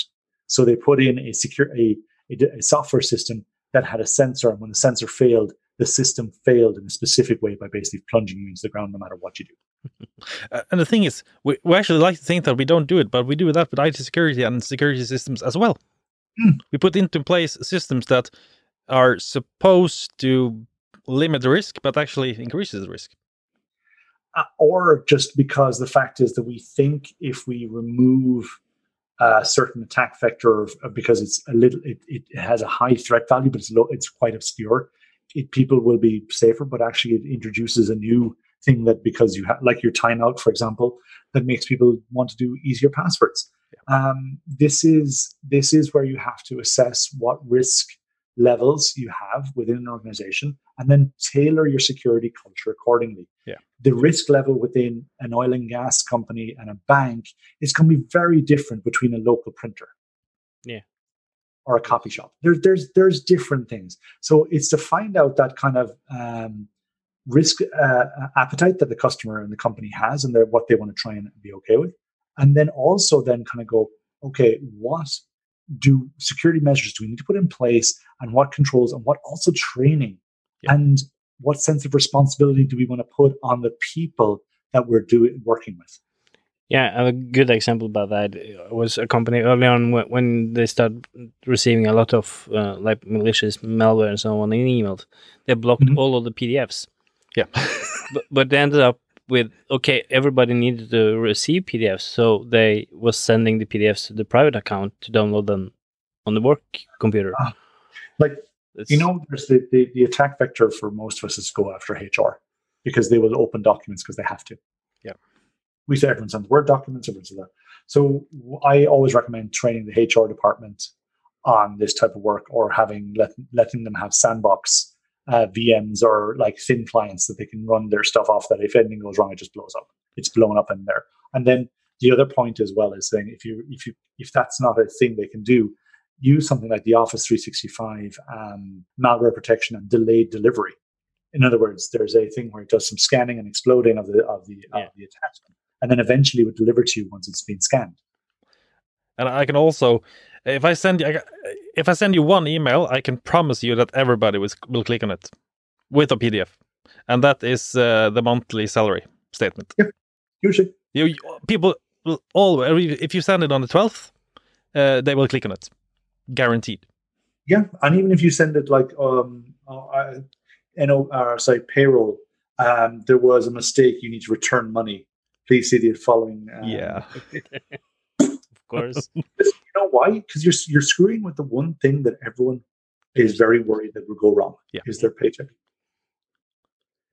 So they put in a secure a, a, a software system that had a sensor, and when the sensor failed, the system failed in a specific way by basically plunging you into the ground no matter what you do. [LAUGHS] Uh, and the thing is, we, we actually like to think that we don't do it, but we do that with IT security and security systems as well. Hmm. We put into place systems that are supposed to limit the risk, but actually increases the risk. uh, or just because the fact is that we think if we remove a certain attack vector of- because it's a little, it, it has a high threat value, but it's low, it's quite obscure. It, people will be safer, but actually it introduces a new thing that because you have like your timeout, for example, that makes people want to do easier passwords. Um, this is this is where you have to assess what risk levels you have within an organization and then tailor your security culture accordingly. Yeah. The risk level within an oil and gas company and a bank is going to be very different between a local printer. Yeah. Or a coffee shop. There's there's there's different things. So it's to find out that kind of um, risk uh, appetite that the customer and the company has and what they want to try and be okay with. And then also then kind of go, okay, what do security measures do we need to put in place and what controls and what also training Yeah. and what sense of responsibility do we want to put on the people that we're doing working with Yeah, a good example about that was a company early on when, they started receiving a lot of uh, like malicious malware and so on in emails. They blocked Mhm. all of the PDFs, Yeah. [LAUGHS] but, but they ended up with okay, everybody needed to receive PDFs, so they was sending the PDFs to the private account to download them on the work computer. Ah, like, It's- you know there's the, the, the attack vector for most of us is go after hr because they will open documents because they have to Yeah. we say everyone sends word documents everyone says that so I always recommend training the hr department on this type of work or having let, letting them have sandbox uh, vms or like thin clients that they can run their stuff off that if anything goes wrong it just blows up it's blown up in there and then the other point as well is saying if you if you if that's not a thing they can do use something like the Office 365 um, malware protection and delayed delivery. In other words, there's a thing where it does some scanning and exploding of the of the Yeah. of the attachment, and then eventually would deliver to you once it's been scanned. And I can also, if I send you, I if I send you one email, I can promise you that everybody will, will click on it with a PDF, and that is uh, the monthly salary statement. Usually, You, people will all if you send it on the twelfth, uh, they will click on it, guaranteed. yeah, and even if you send it like um, uh, uh, sorry, payroll, um, there was a mistake. You need to return money. Please see the following. Um, Yeah. [LAUGHS] of course. [LAUGHS] you know why? Because you're you're screwing with the one thing that everyone is very worried that will go wrong. Yeah. Is their paycheck.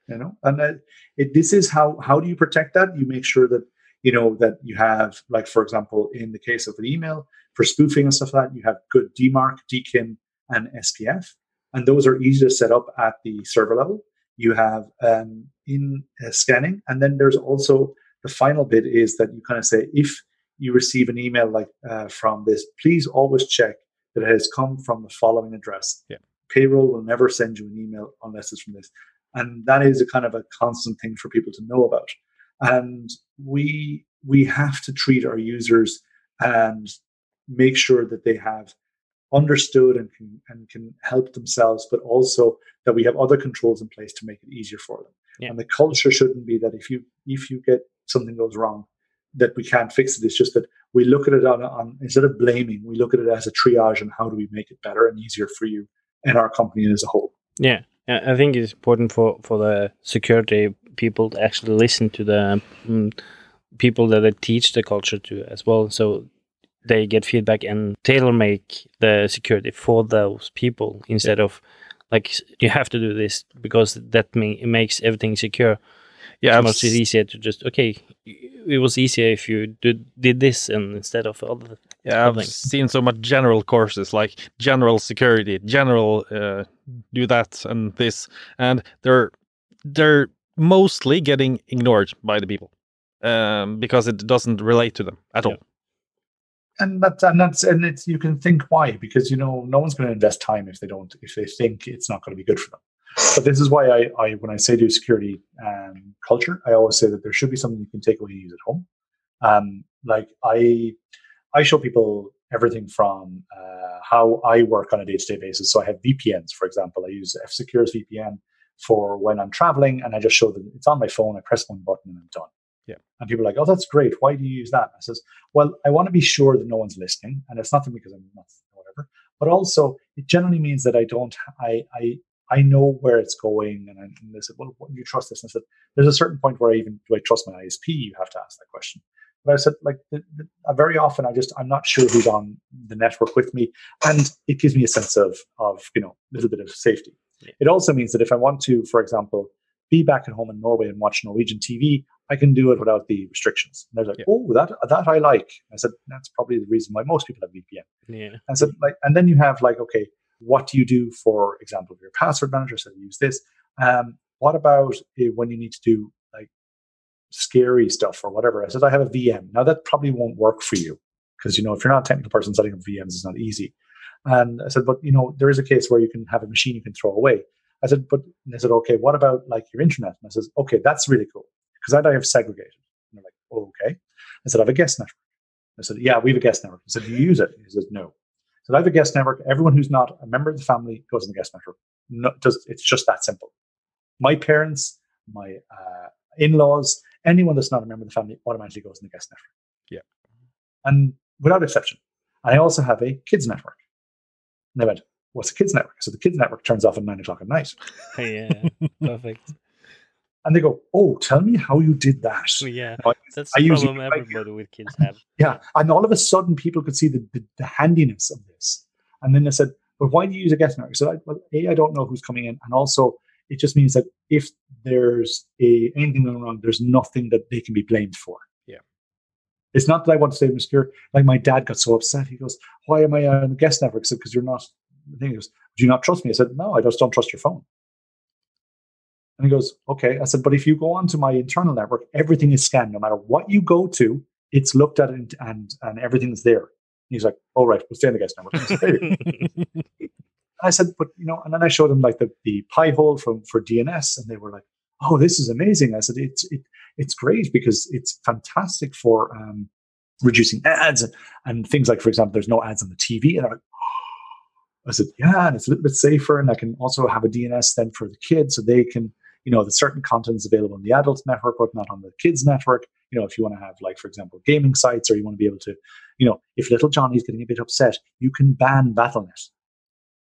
You know, and uh, it, this is how how do you protect that? You make sure that you know that you have, like for example, in the case of an email for spoofing and stuff like that, you have good DMARC, DKIM, and SPF, and those are easy to set up at the server level. You have um, in uh, scanning, and then there's also the final bit is that you kind of say if you receive an email like uh, from this, please always check that it has come from the following address. Yeah. Payroll will never send you an email unless it's from this. And that is a kind of a constant thing for people to know about. And we we have to treat our users and make sure that they have understood and can and can help themselves, but also that we have other controls in place to make it easier for them. Yeah. And the culture shouldn't be that if you if you get something goes wrong, that we can't fix it. It's just that we look at it on, on instead of blaming, we look at it as a triage and how do we make it better and easier for you and our company as a whole. Yeah, I think it's important for for the security people to actually listen to the mm, people that they teach the culture to as well, so they get feedback and tailor make the security for those people instead of like you have to do this because that ma- makes everything secure. Yeah, it's much I've easier to just okay. It was easier if you did did this and instead of other. Yeah, I've thing. seen so much general courses like general security, general uh, do that and this, and they're they're mostly getting ignored by the people um, because it doesn't relate to them at all. And that's and that's and it's you can think why because you know no one's going to invest time if they don't if they think it's not going to be good for them. But this is why I, I when I say do security um, culture, I always say that there should be something you can take away and use at home. Um, like I I show people everything from uh, how I work on a day to day basis. So I have VPNs, for example. I use F Secure's VPN for when I'm traveling, and I just show them it's on my phone. I press one button and I'm done. Yeah. And people are like, "Oh, that's great. Why do you use that?" I says, "Well, I want to be sure that no one's listening, and it's nothing because I'm not whatever, but also it generally means that I don't. I I I know where it's going. And, I, and they said, well, what, do you trust this? And I said, there's a certain point where I even, do I trust my ISP? You have to ask that question. But I said, like, the, the, uh, very often I just, I'm not sure who's on the network with me. And it gives me a sense of, of you know, a little bit of safety. Yeah. It also means that if I want to, for example, be back at home in Norway and watch Norwegian TV, I can do it without the restrictions. And they're like, Yeah. oh, that that I like. I said, that's probably the reason why most people have VPN. Yeah. I said, like, and then you have like, okay, what do you do for example, your password manager? So use this. Um, what about uh, when you need to do like scary stuff or whatever? I said, I have a VM. Now that probably won't work for you because you know if you're not a technical person, setting up VMs is not easy. And I said, but you know, there is a case where you can have a machine you can throw away. I said, but they said, okay, what about like your internet? And I said, okay, that's really cool because that I have segregated. And they're like, oh, okay. I said, I have a guest network. I said, yeah, we have a guest network. I said, do you use it? He said, no. So I have a guest network. Everyone who's not a member of the family goes in the guest network. No, does it's just that simple. My parents, my uh, in-laws, anyone that's not a member of the family automatically goes in the guest network. Yeah. And without exception. I also have a kids network. And they went, what's a kids network? So the kids network turns off at nine o'clock at night. [LAUGHS] yeah. Perfect. And they go, oh, tell me how you did that. Oh, yeah. Now, I- That's I the use it problem everybody with kids have. Yeah. And all of a sudden, people could see the, the, the handiness of this. And then they said, but why do you use a guest network? I, well, A, I don't know who's coming in. And also, it just means that if there's a, anything going wrong, there's nothing that they can be blamed for. Yeah. It's not that I want to stay obscure. Like my dad got so upset. He goes, why am I on the guest network? I said, because you're not. The thing He goes, do you not trust me? I said, no, I just don't trust your phone. And he goes, okay. I said, but if you go onto my internal network, everything is scanned. No matter what you go to, it's looked at and and, and everything's there. He's like, all right, we'll stay in the guest network. I said, "There. And [LAUGHS] I said, but you know, and then I showed them like the, the Pi-hole from for DNS, and they were like, oh, this is amazing. I said, it's it, it's great because it's fantastic for um, reducing ads and, and things like, for example, there's no ads on the TV. And like, [GASPS] I said, yeah, and it's a little bit safer, and I can also have a DNS then for the kids, so they can, you know, the certain content is available on the adult network, but not on the kids network. You know, if you want to have, like, for example, gaming sites, or you want to be able to, you know, if little Johnny's getting a bit upset, you can ban Battle.net.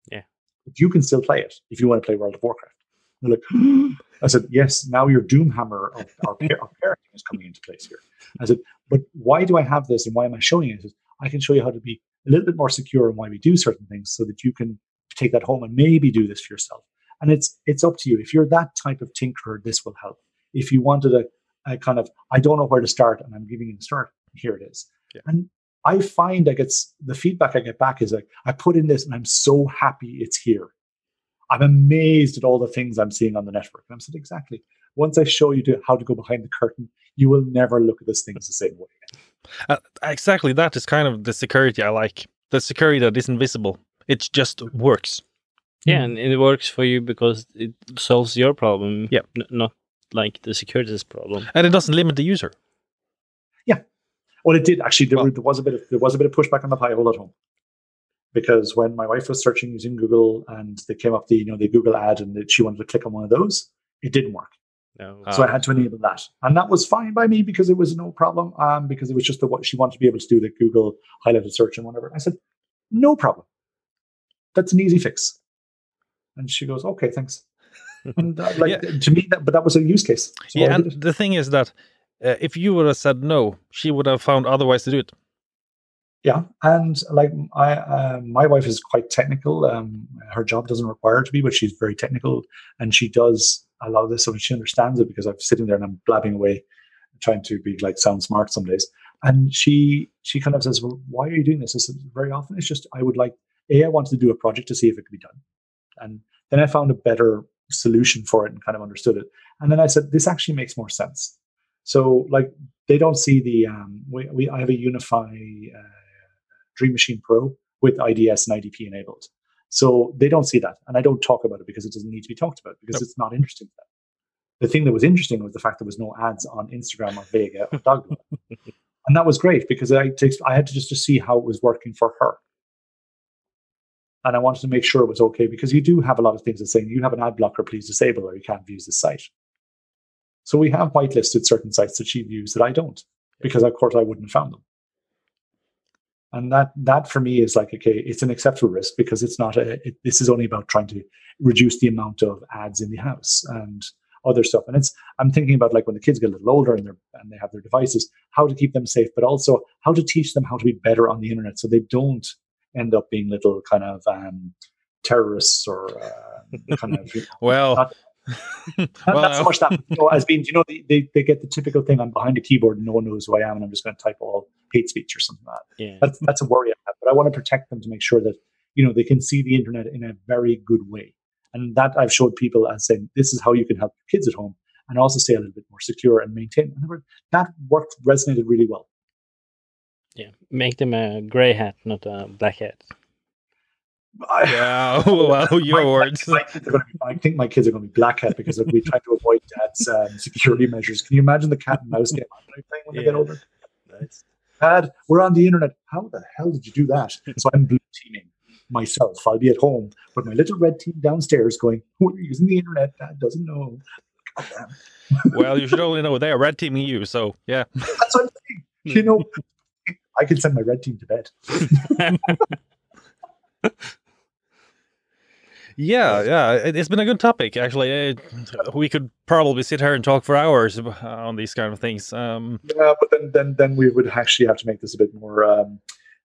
Yeah. But you can still play it if you want to play World of Warcraft. They're like, [GASPS] I said, yes, now your Doomhammer of our, our parenting is coming into place here. I said, but why do I have this and why am I showing it? I said, I can show you how to be a little bit more secure and why we do certain things so that you can take that home and maybe do this for yourself. And it's it's up to you. If you're that type of tinkerer, this will help. If you wanted a, a kind of, I don't know where to start and I'm giving you the start, here it is. Yeah. And I find I get the feedback I get back is like, I put in this and I'm so happy it's here. I'm amazed at all the things I'm seeing on the network. And I'm said, exactly. Once I show you to, how to go behind the curtain, you will never look at these things the same way. Uh, exactly. That is kind of the security I like. The security that isn't visible. It just works. Yeah, and it works for you because it solves your problem. Yeah, n- not like the security's problem. And it doesn't limit the user. Yeah, well, it did actually. There, Well- there was a bit of there was a bit of pushback on the Pi-hole at home because when my wife was searching using Google and they came up the you know the Google ad and that she wanted to click on one of those, it didn't work. No. Ah. So I had to enable that, and that was fine by me because it was no problem. Um, because it was just the what she wanted to be able to do the Google highlighted search and whatever. I said, no problem. That's an easy fix. And she goes, okay, thanks. [LAUGHS] And uh, like Yeah. to me, that but that was a use case. So yeah, and the thing is that uh, if you would have said no, she would have found other ways to do it. Yeah, and like I, uh, my wife is quite technical. Um, her job doesn't require her to be, but she's very technical, and she does a lot of this, so she understands it because I'm sitting there and I'm blabbing away, trying to be like sound smart some days. And she she kind of says, "Well, why are you doing this?" I said, "Very often it's just I would like a I wanted to do a project to see if it could be done, and then I found a better solution for it and kind of understood it. And then I said, this actually makes more sense. So like they don't see the um, we, we I have a UniFi uh, Dream Machine Pro with IDS and IDP enabled. So they don't see that. And I don't talk about it because it doesn't need to be talked about because it's not interesting to them. The thing that was interesting was the fact there was no ads on Instagram or Vega or [LAUGHS] Dogma. and that was great because I, I had to just to see how it was working for her. And I wanted to make sure it was okay because you do have a lot of things that saying you have an ad blocker, please disable or you can't view the site. So we have whitelisted certain sites that she views that I don't because of course I wouldn't have found them. and that that for me is like okay it's an acceptable risk because it's not a it, this is only about trying to reduce the amount of ads in the house and other stuff and it's i'm thinking about like when the kids get a little older and they're and they have their devices how to keep them safe but also how to teach them how to be better on the internet so they don't end up being little kind of um, terrorists or uh, kind of [LAUGHS] Well, Not- not, [LAUGHS] well, not so much that you know, as being you know they, they, they get the typical thing i'm behind a keyboard and no one knows who i am and i'm just going to type all hate speech or something like that Yeah. that's that's a worry I have. But I want to protect them to make sure that you know they can see the internet in a very good way, and that I've showed people as saying this is how you can help your kids at home and also stay a little bit more secure and maintain. In other words, that worked resonated really well. Yeah. Make them a gray hat, not a black hat. I, yeah, [LAUGHS] [LAUGHS] well, your my- words. My, kids are going to be, I think my kids are going to be black hat because we try to avoid dad's um, security measures. Can you imagine the cat and mouse game I'm playing when they get Yeah. older? Dad, we're on the internet. How the hell did you do that? So I'm blue teaming myself. I'll be at home, but my little red team downstairs going, We're using the internet. Dad doesn't know. Well, you should only know they are red teaming you, so yeah. That's what I'm saying. You know, [LAUGHS] I can send my red team to bed. [LAUGHS] Yeah, yeah, it, it's been a good topic actually. We could probably sit here and talk for hours on these kind of things. Um, Yeah, but then then then we would actually have to make this a bit more um,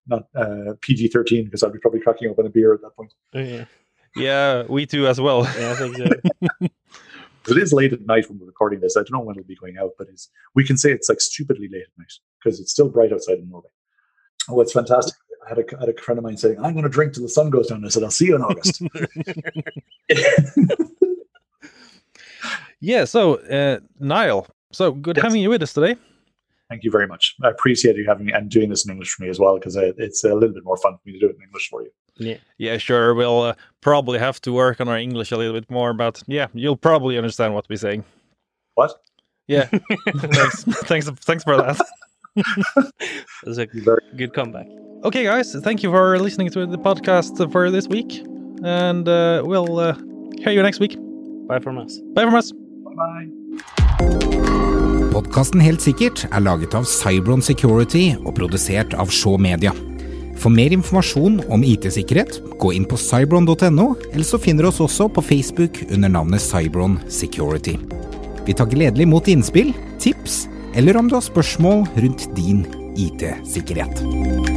not uh, PG thirteen because I'd be probably cracking open a beer at that point. Yeah. yeah, we too as well. Yeah, I think so. [LAUGHS] It is late at night when we're recording this. I don't know when it'll be going out, but it's we can say it's like stupidly late at night because it's still bright outside in Norway. Oh, it's fantastic. I had a, I had a friend of mine saying, I'm going to drink till the sun goes down. I said, I'll see you in August. [LAUGHS] Yeah, so uh, Niall, so good Yes. having you with us today. Thank you very much. I appreciate you having me and doing this in English for me as well because it's a little bit more fun for me to do it in English for you. Yeah. Yeah, sure. We'll uh, probably have to work on our English a little bit more, but yeah, you'll probably understand what we're saying. What? Yeah, [LAUGHS] thanks, thanks, thanks for that. [LAUGHS] That's a good comeback. Okay, guys, thank you for listening to the podcast for this week, and uh, we'll uh, hear you next week. Bye from us. Bye from us. bye. Podkasten Helt sikkert er laget av Cybron Security og produsert av Shaw Media. For mer informasjon om IT-sikkerhet, gå inn på cybron.no, eller så finner du oss også på Facebook under navnet Cybron Security. Vi tar gledelig imot innspill, tips, eller om du har spørsmål rundt din IT-sikkerhet.